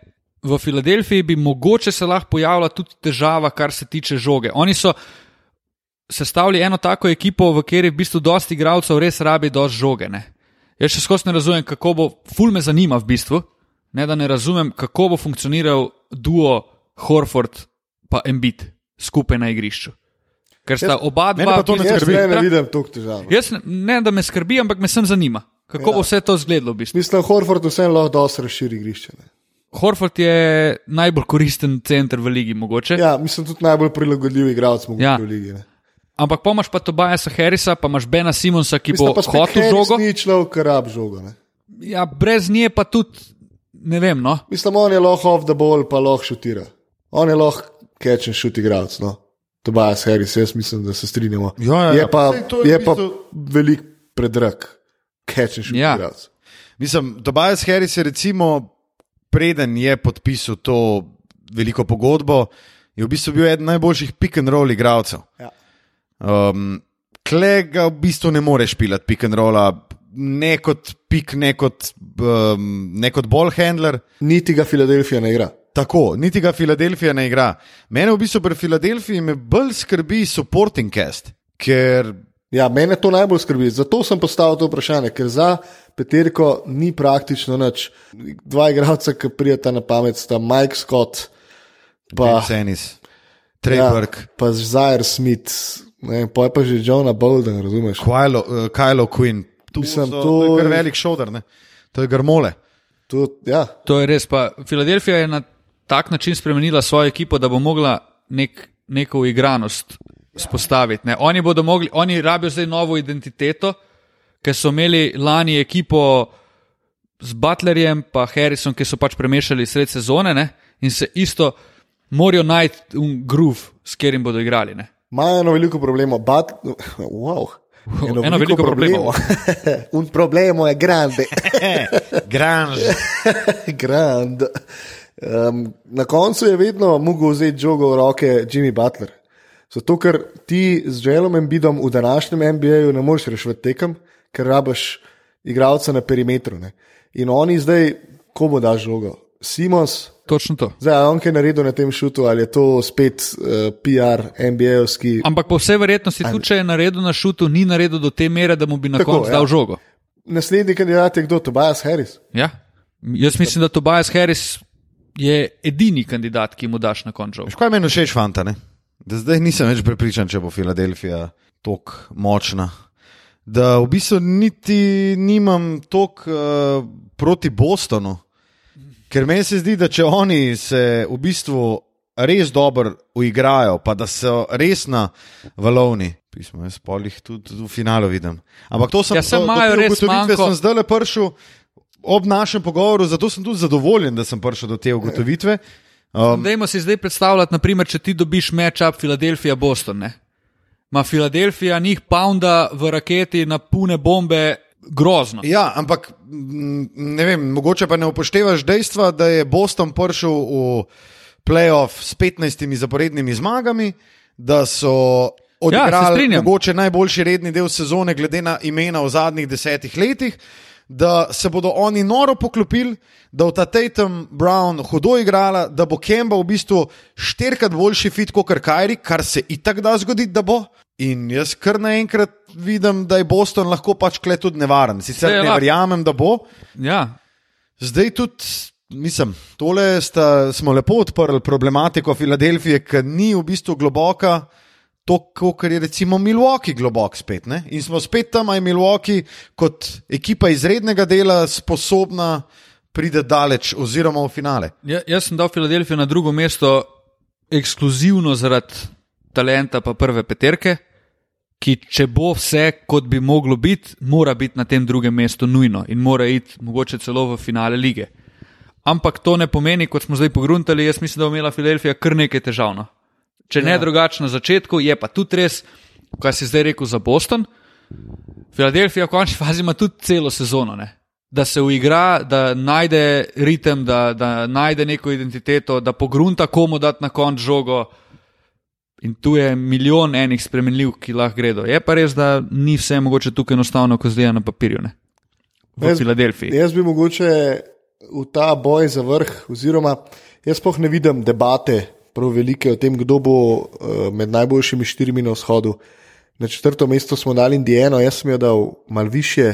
C: v Filadelfiji bi mogoče se lahko pojavila tudi težava, kar se tiče žoge. Oni so sestavili eno tako ekipo, v kateri v bistvu dosti igralcev res rabi dosti žoge. Ne? Jaz še skozi ne razumem, kako bo, ful me zanima v bistvu, ne da ne razumem, kako bo funkcioniral duo Horford pa Embiid skupaj na igrišču. Ker sta oba
A: mene
C: dva.
A: to ne
C: bistvu
B: Jaz
A: skrbi.
B: ne, ne vidim toliko težav.
C: Jaz ne, ne, da me skrbi, ampak me sem zanima, kako ja. bo vse to izgledalo. V bistvu.
B: Mislim, Horford vseeno lahko dosti razširi igrišče. Ne.
C: Horford je najbolj koristen center v ligi, mogoče. Ja.
B: Ja, mislim, tudi najbolj prilagodljiv igralec mogoče
C: Ja.
B: v ligi. Ne.
C: Ampak pa imaš pa Tobajasa Harrisa, pa imaš Bena Simonsa, ki
B: Mislim,
C: bo
B: pa
C: hotel žogo.
B: Ni človek, ki rab žogo. Ne.
C: Ja, brez nje pa tudi ne vem. No.
B: Mislim, on je lahko off the ball, pa lahko šutira. On je lahko catch and shoot igralec. No. Tobias Harris, jaz mislim, da se strinjamo.
A: Ja, ja,
B: je
A: ja,
B: pa,
A: saj to je
B: je pa
A: bistvu-
B: velik predrag, catch
C: Ja.
B: ja.
A: Mislim, Tobias Harris je recimo, preden je podpisal to veliko pogodbo, je v bistvu bil eden najboljših pick and roll igralcev.
B: Ja.
A: Um, Kle ga v bistvu ne moreš pilati pick and rolla, ne kot pik, ne kot, um, ne kot ball handler.
B: Niti ga Filadelfija ne igra.
A: Tako, niti ga Filadelfija ne igra. Mene v bistvu pri Filadelfiji me bolj skrbi supporting cast, ker
B: Ja, mene to najbolj skrbi. Zato sem postavil to vprašanje, ker za Peterko ni praktično nič. Dva igralca, ki prijeta na pamet, sta Mike Scott, pa,
A: Senis,
B: ja,
A: Treyberg,
B: pa Zaire Smith, ne, pa je pa že Johna Bolden, razumeš?
A: Kylo, uh, Kylo Quinn. Tu
B: Mislim,
A: so,
B: to
A: to je velik šodr, ne? to je grmole.
B: To, ja,
C: To je res. Pa Filadelfija je na tak način spremenila svojo ekipo, da bo mogla nek, neko uigranost spostaviti. Ne. Oni bodo mogli, oni rabijo zdaj novo identiteto, ker so imeli lani ekipo z Butlerjem in Harrisom, ki so pač premešali sred sezone ne, in se isto morajo najti groove, s katerim bodo igrali. Ne.
B: imajo eno veliko problemov. But, wow.
C: Eno veliko problemov.
B: Un problemo je grande.
A: Grange.
B: Grand. Um, na koncu je vedno mogel vzeti žogo v roke Jimmy Butler. Zato, ker ti z Jelom Embidom v današnjem NBA-ju ne moreš rešiti tekem, ker rabiš igralca na perimetru. Ne. In oni zdaj, komu daš žogo? Simons,
C: Točno to.
B: zdaj on kaj naredil na tem šutu, ali je to spet uh, PR, NBA-ovski.
C: Ampak po vsej verjetnosti, tudi če je naredil na šutu, ni naredil do te mere, da mu bi na koncu
B: ja.
C: dal žogo.
B: Naslednji kandidat je kdo? Tobias Harris.
C: Ja. Jaz mislim, da Tobias Harris je edini kandidat, ki mu daš na koncu.
A: Kaj meni všeč, fanta? Ne? Da zdaj nisem več prepričan, če bo Filadelfija tako močna. Da v bistvu niti nimam toliko uh, proti Bostonu, ker meni se zdi, da če oni se v bistvu res dobro uigrajo, pa da so res na valovni. Pismo, jaz polih tudi v finalu vidim. Ampak to sem,
C: Ja, saj
A: do- do
C: res
A: ugotovitve
C: manko.
A: sem zdaj le prišel ob našem pogovoru, zato sem tudi zadovoljen, da sem prišel do te ugotovitve. Um,
C: Dajmo si zdaj predstavljati, naprimer, če ti dobiš matchup Filadelfija-Boston. Ne. Ma Filadelfija njih pounda v raketi na pune bombe grozno.
A: Ja, ampak m, ne vem, mogoče pa ne upoštevaš dejstva, da je Boston prišel v playoff s 15 zaporednimi zmagami, da so
C: Ja,
A: odigrali
C: strinjam.
A: mogoče najboljši redni del sezone, glede na imena v zadnjih desetih letih. Da se bodo oni noro poklopili, da bo ta Tatum Brown hudo igrala, da bo Kemba v bistvu štirikrat boljši fit kot Kajri, kar se itak da zgoditi, da bo. In jaz kar naenkrat vidim, da je Boston lahko pač kle tudi nevaren. Sicer ne
C: lahko.
A: verjamem, da bo.
C: Ja.
A: Zdaj tudi, mislim, tole sta, smo lepo odprli problematiko Filadelfije, ki ni v bistvu globoka, to, kar je recimo Milwaukee globok spet. Ne? In smo spet tam, a je Milwaukee kot ekipa izrednega dela sposobna priti daleč oziroma v finale.
C: Ja, jaz sem dal Filadelfijo na drugo mesto ekskluzivno zaradi talenta pa prve peterke, ki če bo vse, kot bi moglo biti, mora biti na tem drugem mestu nujno in mora iti mogoče celo v finale lige. Ampak to ne pomeni, kot smo zdaj pogruntali, jaz mislim, da bo imela Filadelfija kar nekaj težav. Če ja. ne drugače na začetku, je pa tudi res, kaj si zdaj rekel za Boston. Filadelfija v končni fazi ima tudi celo sezono. Ne? Da se uigra, da najde ritem, da, da najde neko identiteto, da pogrunta komu dati na konc žogo. In tu je milijon enih spremenljivk, ki lahko gredo. Je pa res, da ni vse mogoče tukaj enostavno, kot zdaj na papirju. Ne? V
B: Jaz-
C: Filadelfiji.
B: Jaz bi mogoče v ta boj za vrh, oziroma jaz sploh ne vidim debate prav velike o tem, kdo bo uh, med najboljšimi štirimi na vzhodu. Na četrto mesto smo dali Indijano, jaz sem jo dal mal više,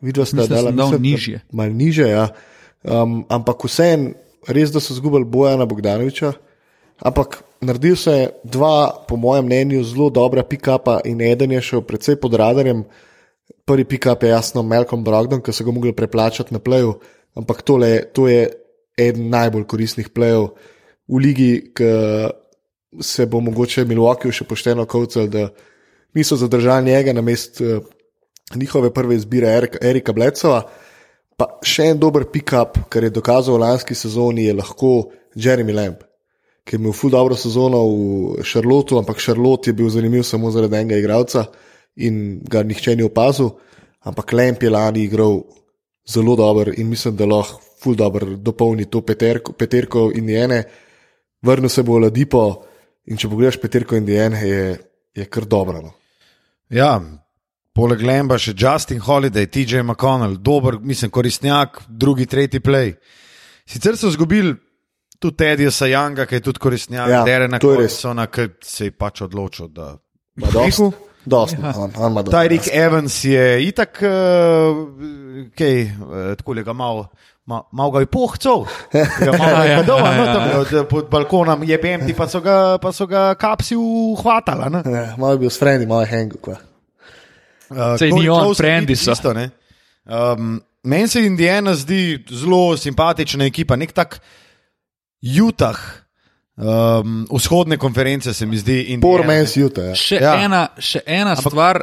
B: videl sem, da
C: sem dal
B: mislim,
C: nižje.
B: Mal niže, ja. Um, ampak vsem, res da so zgubili Bojana Bogdanoviča. Ampak naredil se je dva, po mojem mnenju, zelo dobra pick-upa in eden je šel precej pod radarjem. Prvi pick-up je jasno Malcolm Brogdon, ki so ga mogli preplačati na pleju, ampak tole, to je eden najbolj koristnih plejev v ligi, ki se bo mogoče Milwaukee še pošteno kovcal, da niso zadržali njega na mest uh, njihove prve izbire Erika, Erika Blecova. Pa še en dober pick-up, kar je dokazal v lanski sezoni, je lahko Jeremy Lamb. ki je imel ful dobro sezono v Šarlotu, ampak Šarlot je bil zanimiv samo zaradi enega igralca in ga nihče ni opazil. Ampak Lemp je lani igral zelo dobro in mislim, da lahko ful dobro dopolni to peterko, peterko Indijane. Vrnil se bo Ladipo in če pogledaš peterko Indijane, je, je kar dobro. No.
A: Ja, poleg Lemba še Justin Holiday, TJ McConnell, dober, mislim, koristnjak, drugi, tretji play. Sicer so izgubili tudi Tedija Sajanga, ki je tudi koristnjak,
B: Ja,
A: Derena. Corisona, ki se je pač odločil, da.
B: Ma dosti.
A: Tyreek Evans je itak, uh, kaj, uh, tako je ga malo. Ma, mal ga je pohcel, ga malo je kadal, no, tam od- pod balkonom je BM, pa so ga, pa so ga kapsi uhvatala. ne.
B: Ja, malo je bil s frendi, malo je hengu.
A: Uh,
C: Saj ni on, frendi so.
A: isto, ne. um, Meni se Indijana zdi zelo simpatična ekipa, nek tak Utah, um, vzhodne konference se mi zdi.
B: Man's Utah. Ja.
C: Še
A: ja.
C: ena, še ena Ampak, stvar,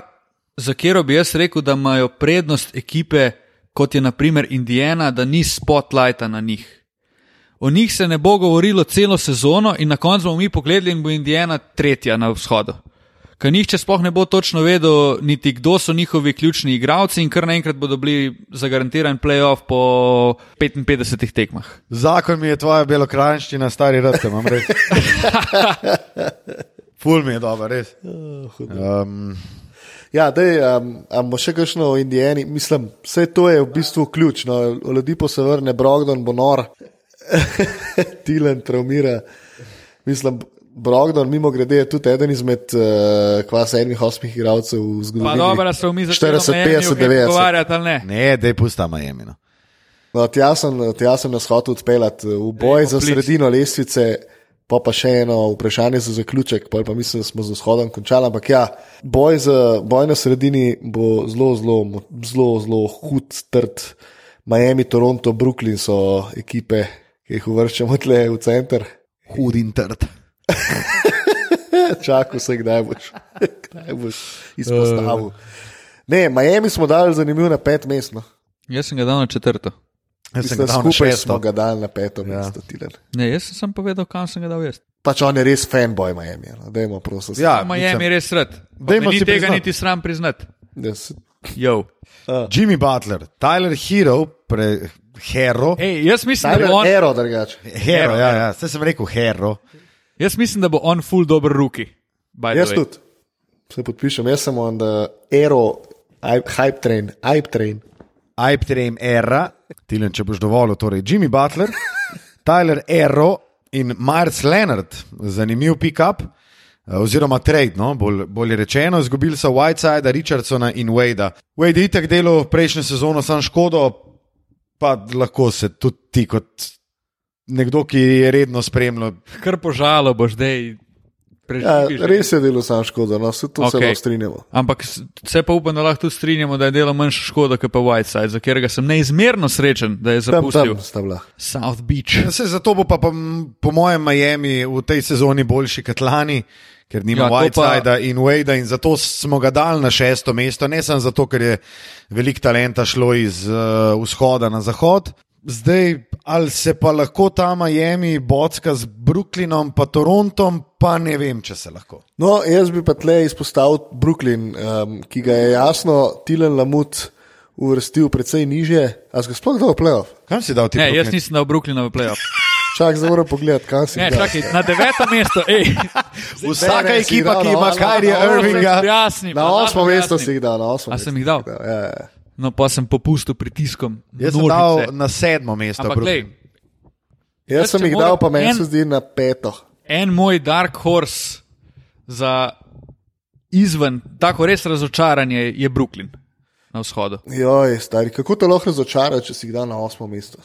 C: za katero bi jaz rekel, da imajo prednost ekipe, kot je naprimer Indijana, da ni spotlighta na njih. O njih se ne bo govorilo celo sezono, in na koncu bomo mi pogledali, in bo Indijana tretja na vzhodu. Ker nihče sploh ne bo točno vedel, niti kdo so njihovi ključni igralci, in kar naenkrat bodo bili zagarantiran playoff po 55 tekmah.
A: Zakon mi je tvoja belokrajščina, stari rad, imam res. Ful mi je dobro, res. Um,
B: Ja, dej, um, bomo še kakšno o Indijani? Mislim, vse to je v bistvu ključ. No. Ljudi pa se vrne, Brogdon bo nor, Tilen traumira. Mislim, Brogdon, mimo grede, je tudi eden izmed uh, kva sedmih, osmih igralcev v
C: Pa
B: zgodovini.
C: dobro, da se mi začeli
B: 40, 50, 90.
C: pogovarjati ali ne.
A: ne, dej pusta Miami. No.
B: No, tja sem, tja sem nas hotel odpeljati v boj za
C: poklic.
B: sredino lestvice, pa pa še eno vprašanje za zaključek, pol pa mislim, da smo z vzhodom končali. Ampak ja, boj, za, boj na sredini bo zelo, zelo, zelo, zelo hud, trd. Miami, Toronto, Brooklyn so ekipe, ki jih uvrščamo tle v center.
A: Hud in trd.
B: Čakal se, kdaj boš, kdaj boš izpostavil. Ne, Miami smo dali zanimiv na pet mest. No.
C: Jaz sem ga dal na četrto.
A: Jaz sem ga dal na
B: skupaj
A: šesto.
B: smo ga dali na peto mesto. Tilen.
C: Ne, jaz sem samo povedal, kam sem ga dal jaz.
B: Pač on je res fanboy Miami. No. Dajmo, prosim.
A: Ja,
C: Ja, Miami je res sred.
A: Dajmo
C: Ni
A: si
C: tega
A: priznati.
C: niti sram priznati.
B: Jaz,
C: Yo.
A: Jimmy Butler, Tyler Hero, pre, Hero.
C: Ej, jaz mislim, da
B: Tyler
C: bo on,
B: Ero, drugače.
A: Hero, ja, ja, zdaj sem rekel Hero.
C: Jaz mislim, da bo on full dober ruki.
B: Jaz tudi. Se podpišem, jaz sem on the Ero, hype train, hype train.
A: Hype Train Era, Tilen, če boš dovolil, torej Jimmy Butler, Tyler Ero in Myers Leonard, zanimiv pick-up. eh, Oziroma, trade, no, bolj, bolje rečeno, izgubili so Whitesida, Richardsona in Wadea. Wade je itak delal prejšnjo sezono, sam škodo, pa lahko se tudi ti, kot nekdo, ki je redno spremljal.
C: Kar požalo boš, da je
B: Ja, res je delo sam škoda, no, se to okay. se lahko strinjamo.
C: Ampak se pa upam, da lahko tudi strinjamo, da je delo manjša škoda, kot pa Whiteside, za katerega sem neizmerno srečen, da je
B: Tam,
C: zapustil
B: tam bila.
C: South Beach.
A: Se, zato bo pa, pa m- po mojem Miami v tej sezoni boljši kot lani, ker nima
C: Ja,
A: ja, Whitesida in Wadea in zato smo ga dali na šesto mesto, ne samo zato, ker je veliko talenta šlo iz uh, vzhoda na zahod. Zdaj, ali se pa lahko ta Miami bocka z Brooklynom, pa Torontom, pa ne vem, če se lahko.
B: No, jaz bi pa tle izpostavil Brooklyn, um, ki ga je jasno Tilen Lamut uvrstil precej niže. A si ga sploh dal v playoff?
A: Kam si dal ti
C: Ne, jaz
A: Brooklyn?
C: nisem dal Brooklyna v playoff.
B: Čak, zdaj moram pogledati, kam si
C: Ne, čakaj, na deveto mesto, ej.
A: Vsaka
B: Ne,
A: ekipa,
B: dal
A: ki ima
B: osmo.
A: Irvinga.
C: Jasni,
B: Na osmo mesto si jih dal,
C: A sem jih dal?
B: Ja, ja.
C: No, pa sem popustil pritiskom.
A: Jaz sem dal na sedmo mesto.
C: Ampak, glej,
B: Jaz
C: Jaz,
B: sem jih dal, pa meni
C: en-
B: se zdi na peto.
C: en moj dark horse za izven, tako res razočaranje je Brooklyn na vzhodu.
B: Joj, stari, kako te lahko razočara, če si jih dal na osmo mesto?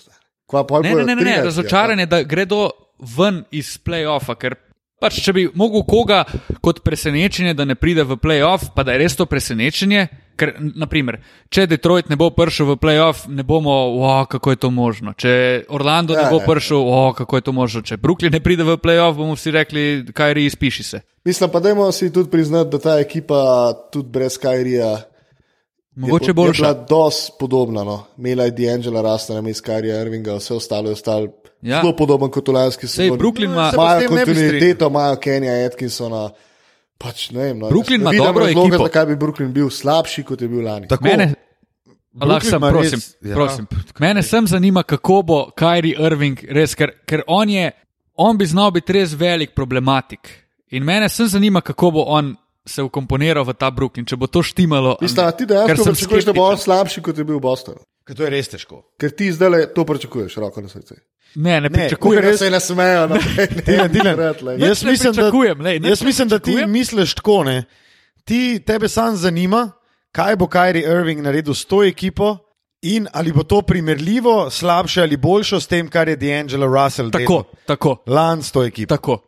B: Kva,
C: Ne, ne, ne, ne, ne
B: 13, ja.
C: razočaranje, da gredo ven iz playoffa, ker pač, če bi mogel koga kot presenečenje, da ne pride v playoff, pa da je res to presenečenje. Ker, naprimer, če Detroit ne bo prišel v playoff, ne bomo, wow, kako je to možno. Če Orlando
B: Ja,
C: ne bo
B: ja.
C: prišel, wow, kako je to možno. Če Brooklyn ne pride v playoff, bomo vsi rekli, kaj res izpiši se.
B: Mislim pa, dajmo si tudi priznati, da ta ekipa tudi brez Kajrija.
C: Mogoče boljša.
B: Je bila dosti podobna. No. Imela je D'Angela Rasta, na mestu Kajrija Irvinga, vse ostalo je ostalo
C: Ja.
B: Zelo podoben kot v lanski sezoni.
C: Brooklyn ima-
A: Se pa s
B: Imajo
A: tem ne bi
B: kontinuiteto, imajo Kenja Atkinsona. Pač, ne vem, no,
C: Brooklyn ima dobro
B: razloga,
C: ekipo.
B: Zakaj bi Brooklyn bil slabši, kot je bil lani?
A: Tako,
C: Mene,
A: Brooklyn
C: lahko sem,
A: ima
C: prosim,
A: res- ja.
C: prosim. Mene sem zanima, kako bo Kyrie Irving res, ker, ker on, je, on bi znal biti res velik problematik. In mene sem zanima, kako bo on se ukomponiral v ta Brooklyn, če bo to štimalo.
B: Mislim, a ti
C: Ker
B: dejansko
C: sem
B: pričakuješ, da bo on slabši, kot je bil v Bostonu.
A: Ker to je res težko.
B: Ker ti zdaj to pričakuješ, roko na srce.
C: Ne, ne
A: Ne,
C: pričakujem.
B: Kukar se ne smejo, naprej.
A: Dilan, Dilan,
C: Nič
A: jaz,
C: ne
A: mislim, da,
C: pričakujem, lej, nič
A: jaz
C: ne
A: mislim, da ti misliš tako. Ne? Ti, tebe sam zanima, kaj bo Kyrie Irving naredil s to ekipo in ali bo to primerljivo, slabše ali boljše s tem, kar je D'Angelo Russell
C: Tako,
A: delal
C: tako,
A: lani s to ekipo.
C: tako.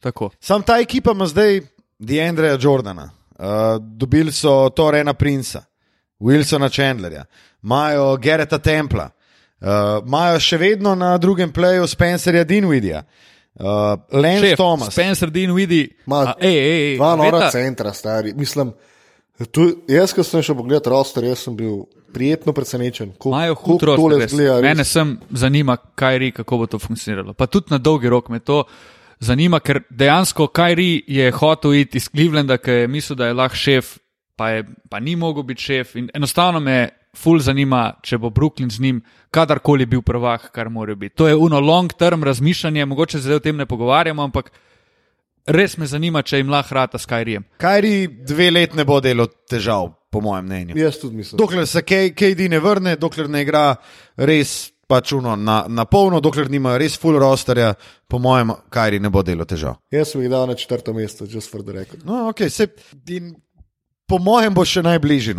C: tako.
A: Sam ta ekipa ima zdaj D'Andreja Jordana, uh, dobili so Torena Princa, Wilsona Chandlerja, imajo Gereta Templa, uh, imajo še vedno na drugem pleju Spencerja Dinwidija, uh, Lance
C: Šef,
A: Thomas.
C: Spencer Dean vidi.
B: Ma,
C: a, ej, ej, ej,
B: Dva nora
C: veta-
B: centra, stari. Mislim, tu, jaz, ko sem šel pogledat roster, jaz sem bil prijetno presenečen. Ko,
C: Imajo hud roster.
B: zgleda.
C: Mene sem zanima, kaj ri, kako bo to funkcioniralo. Pa tudi na dolgi rok me to zanima, ker dejansko Kajri je hotel iti iz Clevelanda, ker je mislil, da je lahko šef, pa, je, pa ni mogel biti šef. In enostavno me ful zanima, če bo Brooklyn z njim kadarkoli bil prvak, kar mora biti. To je uno long term razmišljanje, mogoče zdaj o tem ne pogovarjamo, ampak res me zanima, če jim lahko rata s Kajrijem.
A: Kajri dve let ne bo delal težav, po mojem mnenju.
B: Jaz tudi mislim.
A: Dokler se KD ne vrne, dokler ne igra res pač uno na, na polno, dokler nima res full rosterja, po mojem, Kajri ne bo delal težav.
B: Jaz sem jih dal na četrto mesto, just for the record.
A: No, okay, se, po mojem bo še najbližji.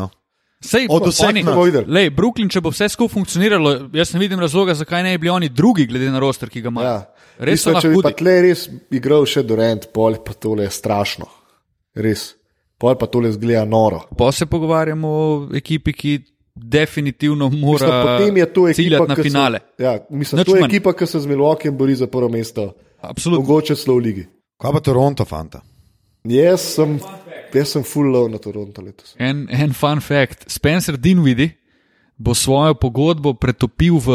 C: Sej,
A: Od vseh.
B: Bomo videli.
C: Lej, Brooklyn, če bo vse skupaj funkcioniralo, jaz ne vidim razloga, zakaj ne bi bili oni drugi, glede na roster, ki ga imajo.
B: Ja.
C: Res so
B: Mislim, če bi pa tle res igral še Durant, pol pa tole je strašno. Res. Pol pa tole zgleda noro.
C: Pa se pogovarjamo o ekipi, ki definitivno mora
B: Mislim, potem je to ekipa,
C: ciljati na
B: ki se-
C: finale.
B: Ja, mislim,
C: Nič
B: to je
C: manj.
B: ekipa, ki se z Milwaukeeom bori za prvo mesto.
C: Absolutno.
B: Mogoče celo v ligi.
A: Kaj pa Toronto, fanta?
B: Jaz sem, jaz sem full low na Toronto letos.
C: En, en fun fact. Spencer Dinwiddie bo svojo pogodbo pretopil v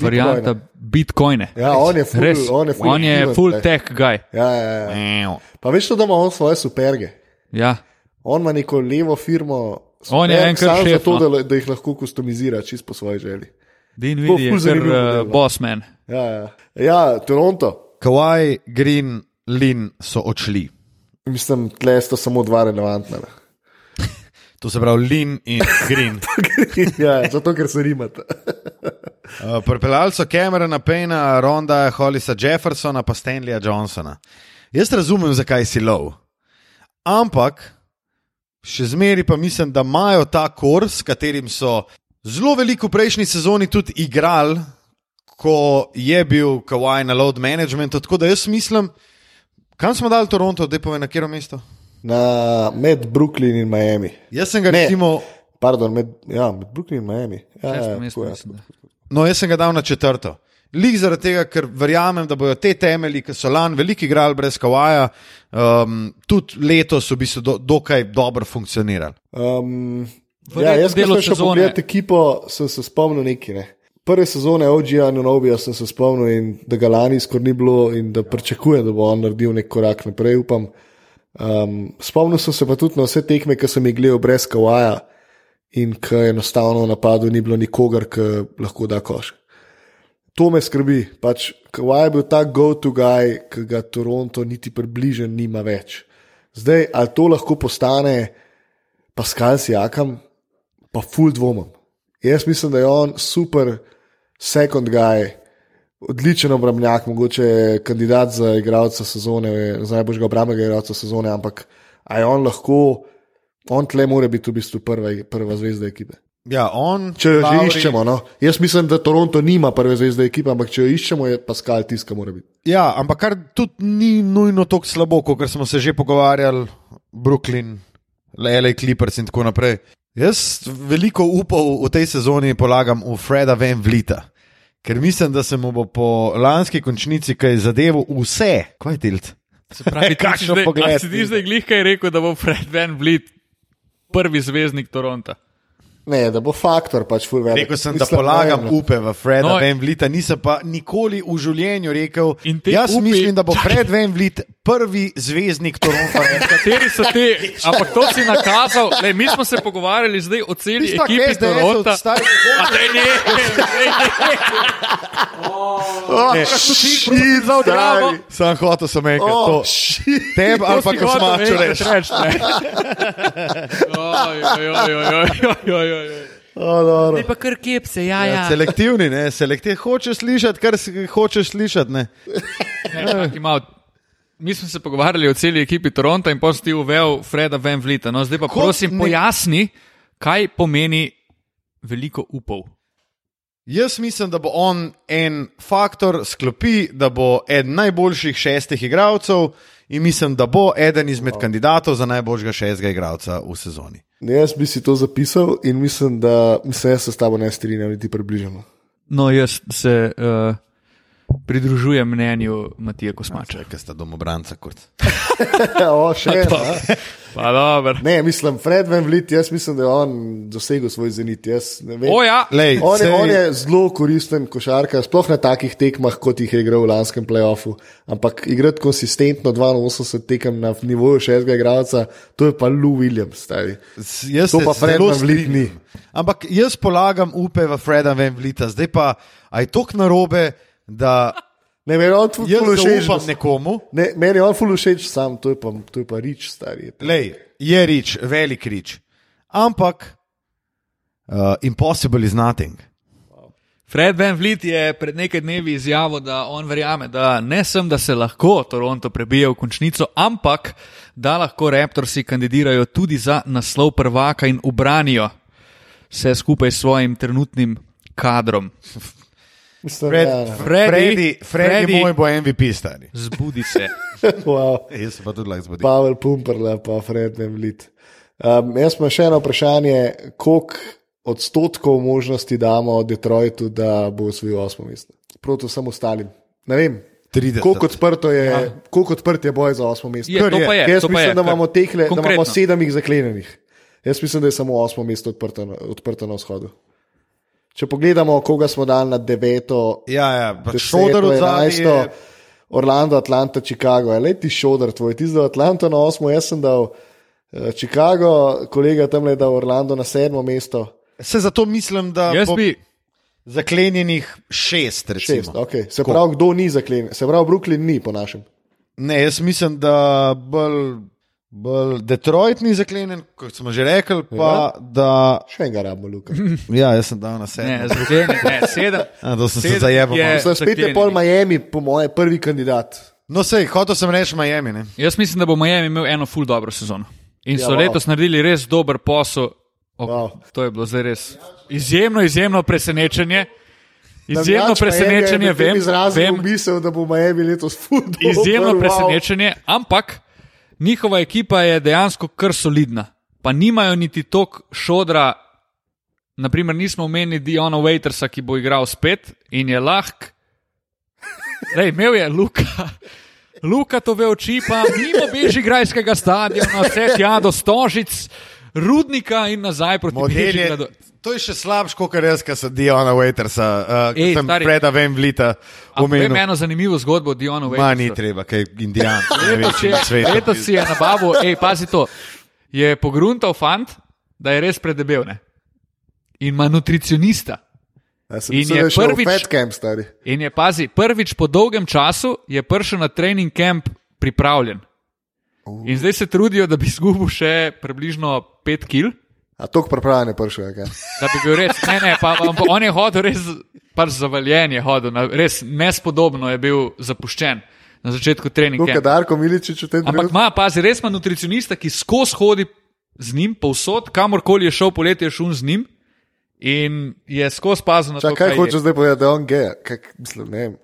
C: varianta Bitcoine.
B: Ja, on je full-
C: Res,
B: on je full
C: on je full tech guy.
B: Ja, ja, ja. Pa veš, to, da ima on svoje superge.
C: Ja.
B: On ima neko levo firmo,
C: On je enkrat
B: zato,
C: no.
B: da, da jih lahko customizira čisto po svoji želji.
C: Dinwiddie je
B: ful
C: kar uh,
B: delo.
C: boss man.
B: Ja, ja. ja Toronto.
A: Kawhi, Green, Lin so odšli.
B: Mislim, tle sta samo dva relevantna. ne.
A: To se pravi Lin in Green.
B: ja, zato, ker se rimata.
A: Uh, Pripeljali so Camerona Payna, Ronda, Hollisa Jeffersona, pa Stanleya Johnsona. Jaz razumem, zakaj si lov. Ampak še zmeraj pa mislim, da imajo ta kurs, s katerim so zelo veliko v prejšnji sezoni tudi igrali, ko je bil Kawhi na load managementu. Tako da jaz mislim, kam smo dali Toronto, da je povem na kjer mesto.
B: Na, med Brooklyn in Miami.
A: Jaz sem ga
B: Ne.
A: recimo.
B: Pardon, med, ja, med Brooklyn in Miami. Ja, ja,
C: mesto,
B: tako je.
C: mislim, da.
A: No, jaz sem ga dal na četrto. Lik zaradi tega, ker verjamem, da bodo te temelji, ki so lani veliki igrali brez Kawaja, um, tudi letos v bistvu do, dokaj dobro funkcionirali.
B: Um, ja, jaz, ko sem šel
C: sezone.
B: pogledat ekipo, sem se spomnil nekaj. Ne. Prve sezone OG-ja in Nobija sem se spomnil, in da ga lani skoraj ni bilo, in da pričakujem, da bo on naredil nek korak naprej, upam. Um, spomnil sem se pa tudi na vse tekme, ki sem jih gledal brez Kawaja in ki enostavno v napadu ni bilo nikogar, ki lahko da koš. To me skrbi. Pač, Kawhi je bil ta go-to guy, ki ga Toronto niti približen nima več. Zdaj, ali to lahko postane Pascal Sijakam, pa full dvomim. Jaz mislim, da je on super second guy, odličen obrambnjak, mogoče kandidat za igralca sezone, za najboljšega obrambnega igralca sezone, ampak a je on lahko, on tle mora biti v bistvu prva, prva zvezda ekipe.
A: Ja, on,
B: Če jo že
A: Lowry-
B: iščemo, no. jaz mislim, da Toronto nima prve zvezde ekipe, ampak če jo iščemo, je Pascal tiska, mora biti.
A: Ja, ampak kar tudi ni nujno tako slabo, kot smo se že pogovarjali, Brooklyn, LA Clippers in tako naprej. Jaz veliko upov v tej sezoni polagam v Freda Van Vlita, ker mislim, da se mu bo po lanski končnici kaj zadevo vse, kaj je tilt.
C: Se pravi,
A: Kakšno pogled
C: Si ti zdaj glih kaj rekel, da bo Fred Van Vliet prvi zvezdnik Toronta?
B: Ne, da bo faktor pač full velik.
A: Rekel sem, da
B: Mislim,
A: polagam
B: ne no.
A: upe v Freda
C: No,
A: Van Vlita, nisem pa nikoli v življenju rekel.
C: Te
A: Jaz
C: upi-
A: mislim, da bo Fred Van Vlit prvi zvezdnik Toronto.
C: Kateri so ti, ampak to si nakazal. Lej, mi smo se pogovarjali zdaj o celi
A: Tista
C: ekipi Toronta. A daj ne, daj ne.
B: Oh,
A: Ne.
C: Dramo.
B: stari.
A: Sam hotel sem enkrat
B: Oh,
A: to. Tebe ali pa kosmačo reči.
C: ne. Oj, oj, oj, oj, oj, oj.
B: Oh, dobro.
C: pa kar kepse, ja,
A: Ja, selektivni, ne, selektivni. Hočeš slišati, kar si hočeš slišati. Ne.
C: Ne, malo. Mi smo se pogovarjali o celi ekipi Toronta in potem si ti uvel Freda Van Vlita. No, zdaj pa
A: Ko
C: prosim,
A: ne-
C: pojasni, kaj pomeni veliko upov.
A: Jaz mislim, da bo on en faktor sklopi, da bo eden najboljših šestih igralcev in mislim, da bo eden izmed kandidatov za najboljšega šestega igralca v sezoni.
B: Ne, jaz bi si to zapisal in mislim, da mislim, se s tabo ne strinjam, niti približno.
C: No, jaz se uh, pridružujem mnenju Matija Kosmača.
A: Če ste domobranca, kot.
B: o, še ena. a?
C: Pa.
B: Ne, mislim, Fred Van Vliet, jaz mislim, da je on dosegel svoj zenit. Jaz ne vem.
C: O ja,
A: Lej,
B: On je, on je zelo koristen košarkar, sploh na takih tekmah, kot jih je igral v lanskem playoffu. Ampak igrati konsistentno 82 tekem na nivoju šestega igralca, to je pa Lou Williams. Stari.
A: S- Jaz
B: To pa Fred Van Vliet
A: strinjam. Ampak jaz polagam upe v Freda Van Vlita, zdaj pa aj tok narobe, da
B: Ne, meni on ful
A: jaz
B: všeč.
A: zaupam nekomu.
B: Ne, meni on ful všeč, sam to je pa, to je pa rič, stari.
A: Lej, je rič, velik rič. Ampak uh, impossible is nothing.
C: Fred Van Vliet je pred nekaj dnevi izjavil, da on verjame, da ne sem, da se lahko Toronto prebije v končnico, ampak da lahko Raptorsi kandidirajo tudi za naslov prvaka in obranijo vse skupaj s svojim trenutnim kadrom.
B: Mislim,
A: Fred,
B: ja, no.
C: Freddy,
A: Freddy, Freddy
C: Freddy.
A: moj bo MVP stari.
C: Zbudi se.
B: wow.
A: Jaz pa tudi lahko zbudim.
B: Pavel Pumperle, pa Fred Van Vliet. Um, jaz imam še eno vprašanje, koliko odstotkov možnosti damo Detroitu, da bo osvojil osmo mesto? Proti vsem ostalim. Ne vem,
A: 30.
B: koliko odprto je, ja. koliko odprt je boj za osmo mesto.
C: Je,
A: Kar
C: to
A: je.
C: pa je.
B: Jaz
C: to pa
B: mislim,
C: je,
B: da imamo, tehle, da imamo sedem jih zaklenjenih. Jaz mislim, da je samo osmo mesto odprto, na- odprto na vzhodu. Če pogledamo, koga smo dali na deveto,
A: Ja, ja, šodar od
B: enajsto,
A: zadaj.
B: Orlando, Atlanta, Chicago. Le ti šodar tvoj, ti zdaj Atlanto na osmo, jaz sem dal uh, Chicago, kolega tam je dal Orlando na sedmo mesto.
A: Se zato mislim, da
C: Jaz
A: bo
C: bi,
A: zaklenjenih šest. Recimo.
B: Šest, okay. Se pravi, kdo ni zaklenjen, se pravi, Brooklyn ni po našem.
A: Ne, jaz mislim, da bolj, bolj Detroit ni zaklenjen, kot smo že rekli, pa ja. da.
B: Še enega rabimo, Luka.
A: Ja, jaz sem dal na
C: ne,
A: sedem.
C: zaklenjen, ne, sedem.
A: A, to sem se
C: sedem
A: zajebal.
C: je-
A: malo.
B: Sem spet je pol Miami, po moje, prvi kandidat.
A: No, sej, hotel sem reči Miami. Ne?
C: Jaz mislim, da bo Miami imel eno full dobro sezono. In
B: Ja,
C: so
B: wow.
C: letos naredili res dober posel. O,
B: Wow.
C: To je bilo zdaj res izjemno, izjemno presenečenje. Izjemno presenečenje, vem, vem,
B: misel, da bo Miami letos futbol.
C: izjemno presenečenje, ampak njihova ekipa je dejansko kar solidna. Pa nimajo niti tok šodra, naprimer, nismo omenili Diona Waitersa, ki bo igral spet in je lahk. Lej, imel je Luka. Luka to ve oči, pa mimo Bežigrajskega stadiona, vse tja do Stožic, Rudnika in nazaj proti Bežigradu.
A: To je še slabše, kot jaz, ki sem Diona Waitersa, uh,
C: Ej,
A: ki sem
C: stari.
A: Freda Van Vlita
C: vem
A: omenil.
C: eno zanimivo zgodbo o Dionu
A: Ma ni
C: Waitersu.
A: treba, kaj je Indijan,
C: Letos
A: največji
C: je-
A: na svetu.
C: Letos si je nabavil, hej, pazi to. Je pogruntal fant, da je res predebel. Ne? In ima nutricionista.
B: Ja,
C: In je
B: je
C: prvič-
B: Camp, stari.
C: In je, pazi, prvič po dolgem času je prišel na trening camp pripravljen. In zdaj se trudijo, da bi izgubil še približno 5 kg,
B: A tok pripravljen je prišel, ja.
C: da bi bil res. Ne, ne, pa, pa on je hodil res, pač zavaljen je hodil, na- res nespodobno je bil zapuščen na začetku trening
B: Luka
C: campa.
B: Darko Miličič v tem
C: Ampak
B: trenutku.
C: ima, pazi, res ima nutricionista, ki skozi hodi z njim, povsod, kamorkoli je šel poletje, je šel z njim in je skozi pazil na to,
B: Čakaj, kaj
C: kaj
B: hoče
C: je.
B: zdaj povedati, da on gej? Kak, mislim, ne vem.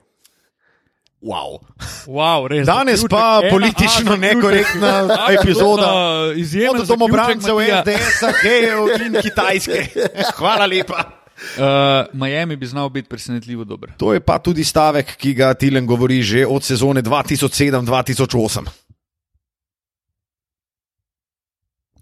A: Wow.
C: Wow, res,
A: Danes pa
C: ena,
A: politično
C: a, zaključek.
A: nekorektna
C: Absolutno
A: epizoda.
C: Izjemen
A: Od domobrancev
C: zaključek, Matija.
A: SDS-a, gejev in Kitajske. Hvala lepa.
C: Uh, Miami bi znal biti presenetljivo dober.
A: To je pa tudi stavek, ki ga Tilen govori že od sezone 2007-2008.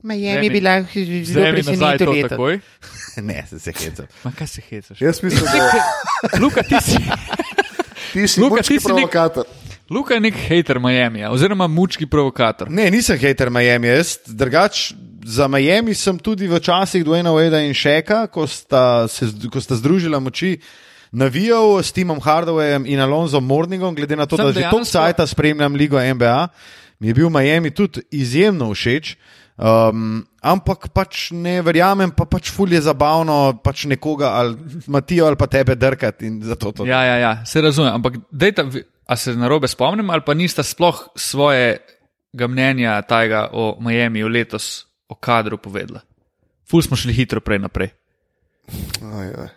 A: Miami bi lahko zelo
C: Zdaj mi nazaj
A: presenetil
C: to
A: leto.
C: takoj.
A: Ne, se se hecam.
C: Ma kaj se hecaš?
B: Jaz mislim, da
C: Luka, ti si,
B: ti si
C: Luka, ti si nek-
B: provokator.
C: Luka je nek hater Miami, oziroma mučki provokator.
A: Ne, nisem hater Miami. Jaz, drugač, za Miami sem tudi v časih Dwayna Wadea in Šeka, ko sta, se, ko sta združila moči, navijal s Timom Hardawayem in Alonso Morningom, glede na to,
C: Sem
A: da že
C: dejansko-
A: toliko časa spremljam ligo NBA, mi je bil Miami tudi izjemno všeč. Um, ampak pač ne verjamem, pa pač ful je zabavno, pač nekoga ali Matijo ali pa tebe drkati in zato to.
C: Ja, ja, ja, se razumem. Ampak dejta, a se narobe spomnim, ali pa nista sploh svojega mnenja tajega o Miamiju letos, o kadru povedala. Ful smo šli hitro prej naprej.
B: Aj, aj.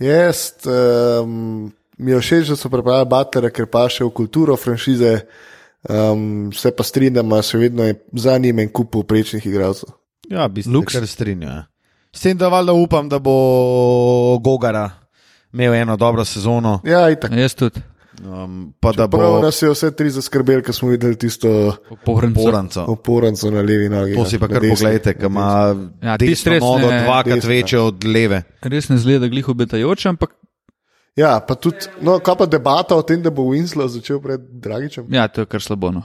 B: Jaz, um, mi je všeč, da so pripravili Butlera, ker pa še v kulturo franšize. Um, se pa strinjam, da še vedno je za njim en kup povprečnih igralcev.
A: Ja, bi se kar strinjal. ja. S tem, da valjda upam, da bo Gogara imel eno dobro sezono,
B: Ja, itak.
C: Jaz tudi.
A: um, pa da
B: Prav
A: bo
B: nas je vse tri zaskrbeli, ko smo videli tisto
C: Pohrnco.
A: poranco.
B: oporanco na levi nogi.
A: To
B: ja,
A: si pa kar pogledajte, ki ima
C: Ja, res
A: nogo dvakrat večjo od leve.
C: Res ne zgleda glih obetajoče, ampak
B: Ja, pa tudi, no, kaj pa debata o tem, da bo Winslow začel pred Dragičem?
C: ja, to je kar slabo. No.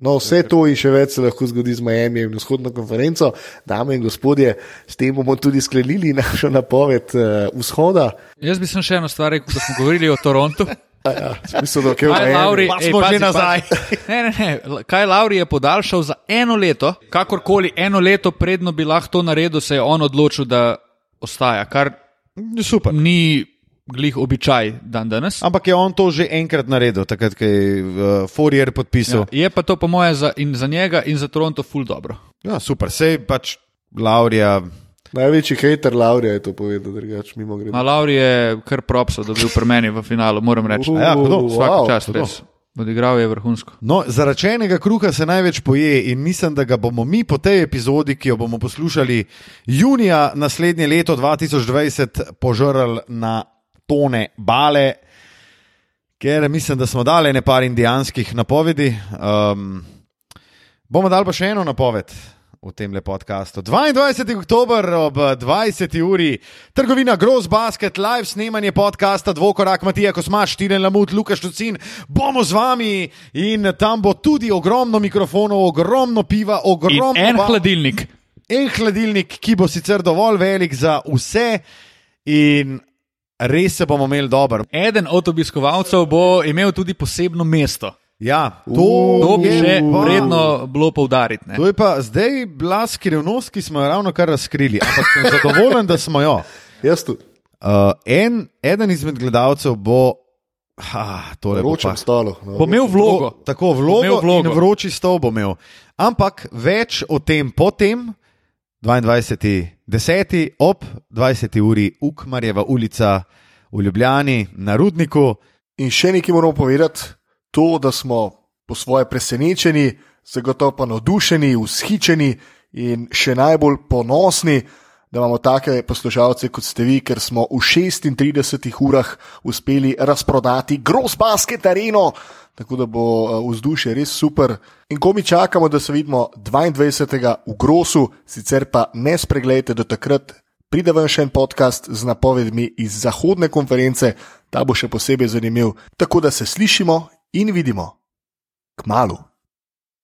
B: No, vse to in še več se lahko zgodi z Miami in vzhodno konferenco. Dame in gospodje, s tem bomo tudi sklenili našo napoved uh, vzhoda.
C: Jaz bi sem še eno stvar rekel, da smo govorili o Torontu.
B: A Ja, smisel, da je v
C: Kaj. Lauri,
A: Pa
C: ej,
A: smo
C: pazi,
A: že nazaj.
C: pazi. Ne, ne, ne. Kaj Lauri je podaljšal za eno leto, kakorkoli eno leto predno bi lahko to naredil, se je on odločil, da ostaja, kar
A: Super.
C: ni glih običaj dan danes.
A: Ampak je on to že enkrat naredil, takrat, ko je uh, Fourier podpisal.
C: Ja, je pa to po moje za, in za njega in za Toronto ful dobro.
A: Ja, super, sej pač Laurija.
B: Največji hater Laurija je to povedal, drugač mimo grede.
C: Na Lauri je kar propso dobil pri meni v finalu, moram reči.
A: ja, hudo.
C: Vsak
B: wow,
C: čas,
A: hudo.
C: res. Odigral je vrhunsko.
A: No, zaračenega kruha se največ poje in mislim, da ga bomo mi po tej epizodi, ki jo bomo poslušali junija naslednje leto 2020, požrli na tone bale, ker mislim, da smo dali nekaj indijanskih napovedi. Um, bomo dali pa še eno napoved. V tem le podkastu. 22. oktober ob 20. uri, trgovina Gross Basket, live snemanje podcasta Dvokorak, Matija Kosmaš, Tiren Lamut, Lukaš Tucin, bomo z vami in tam bo tudi ogromno mikrofonov, ogromno piva,
C: In
A: ogromno
C: en
A: ba-
C: hladilnik.
A: en hladilnik, ki bo sicer dovolj velik za vse, in res se bomo imeli dobro.
C: Eden od obiskovalcev bo imel tudi posebno mesto.
A: Ja, to,
C: To bi še vredno bilo poudariti. ne.
A: To je pa zdaj bila skrivnost, ki smo jo ravno kar razkrili, ampak sem zadovoljen, da smo jo.
B: Jaz tudi,
A: Uh, en, eden izmed gledalcev bo, ah, tole bo
B: ročem
A: pa.
B: stolu. No.
C: Bo imel vlogo.
A: Tako, tako vlogo,
C: imel vlogo.
A: in vroči stol bo imel. Ampak več o tem potem, 22.10. ob 20. uri Ukmarjeva ulica v Ljubljani na Rudniku.
B: In še nekaj moramo povedati, to, da smo po svoje presenečeni, zagotovo pa navdušeni, vzhičeni in še najbolj ponosni, da imamo take poslušalce kot ste vi, ker smo v 36 urah uspeli razprodati Gross Basket Areno, tako da bo eh, vzdušje res super. In ko mi čakamo, da se vidimo 22. v Grosu, sicer pa ne spregledajte do takrat. Pride ven še en podcast z napovedmi iz zahodne konference, ta bo še posebej zanimiv. Tako da se slišimo in vidimo. K malu.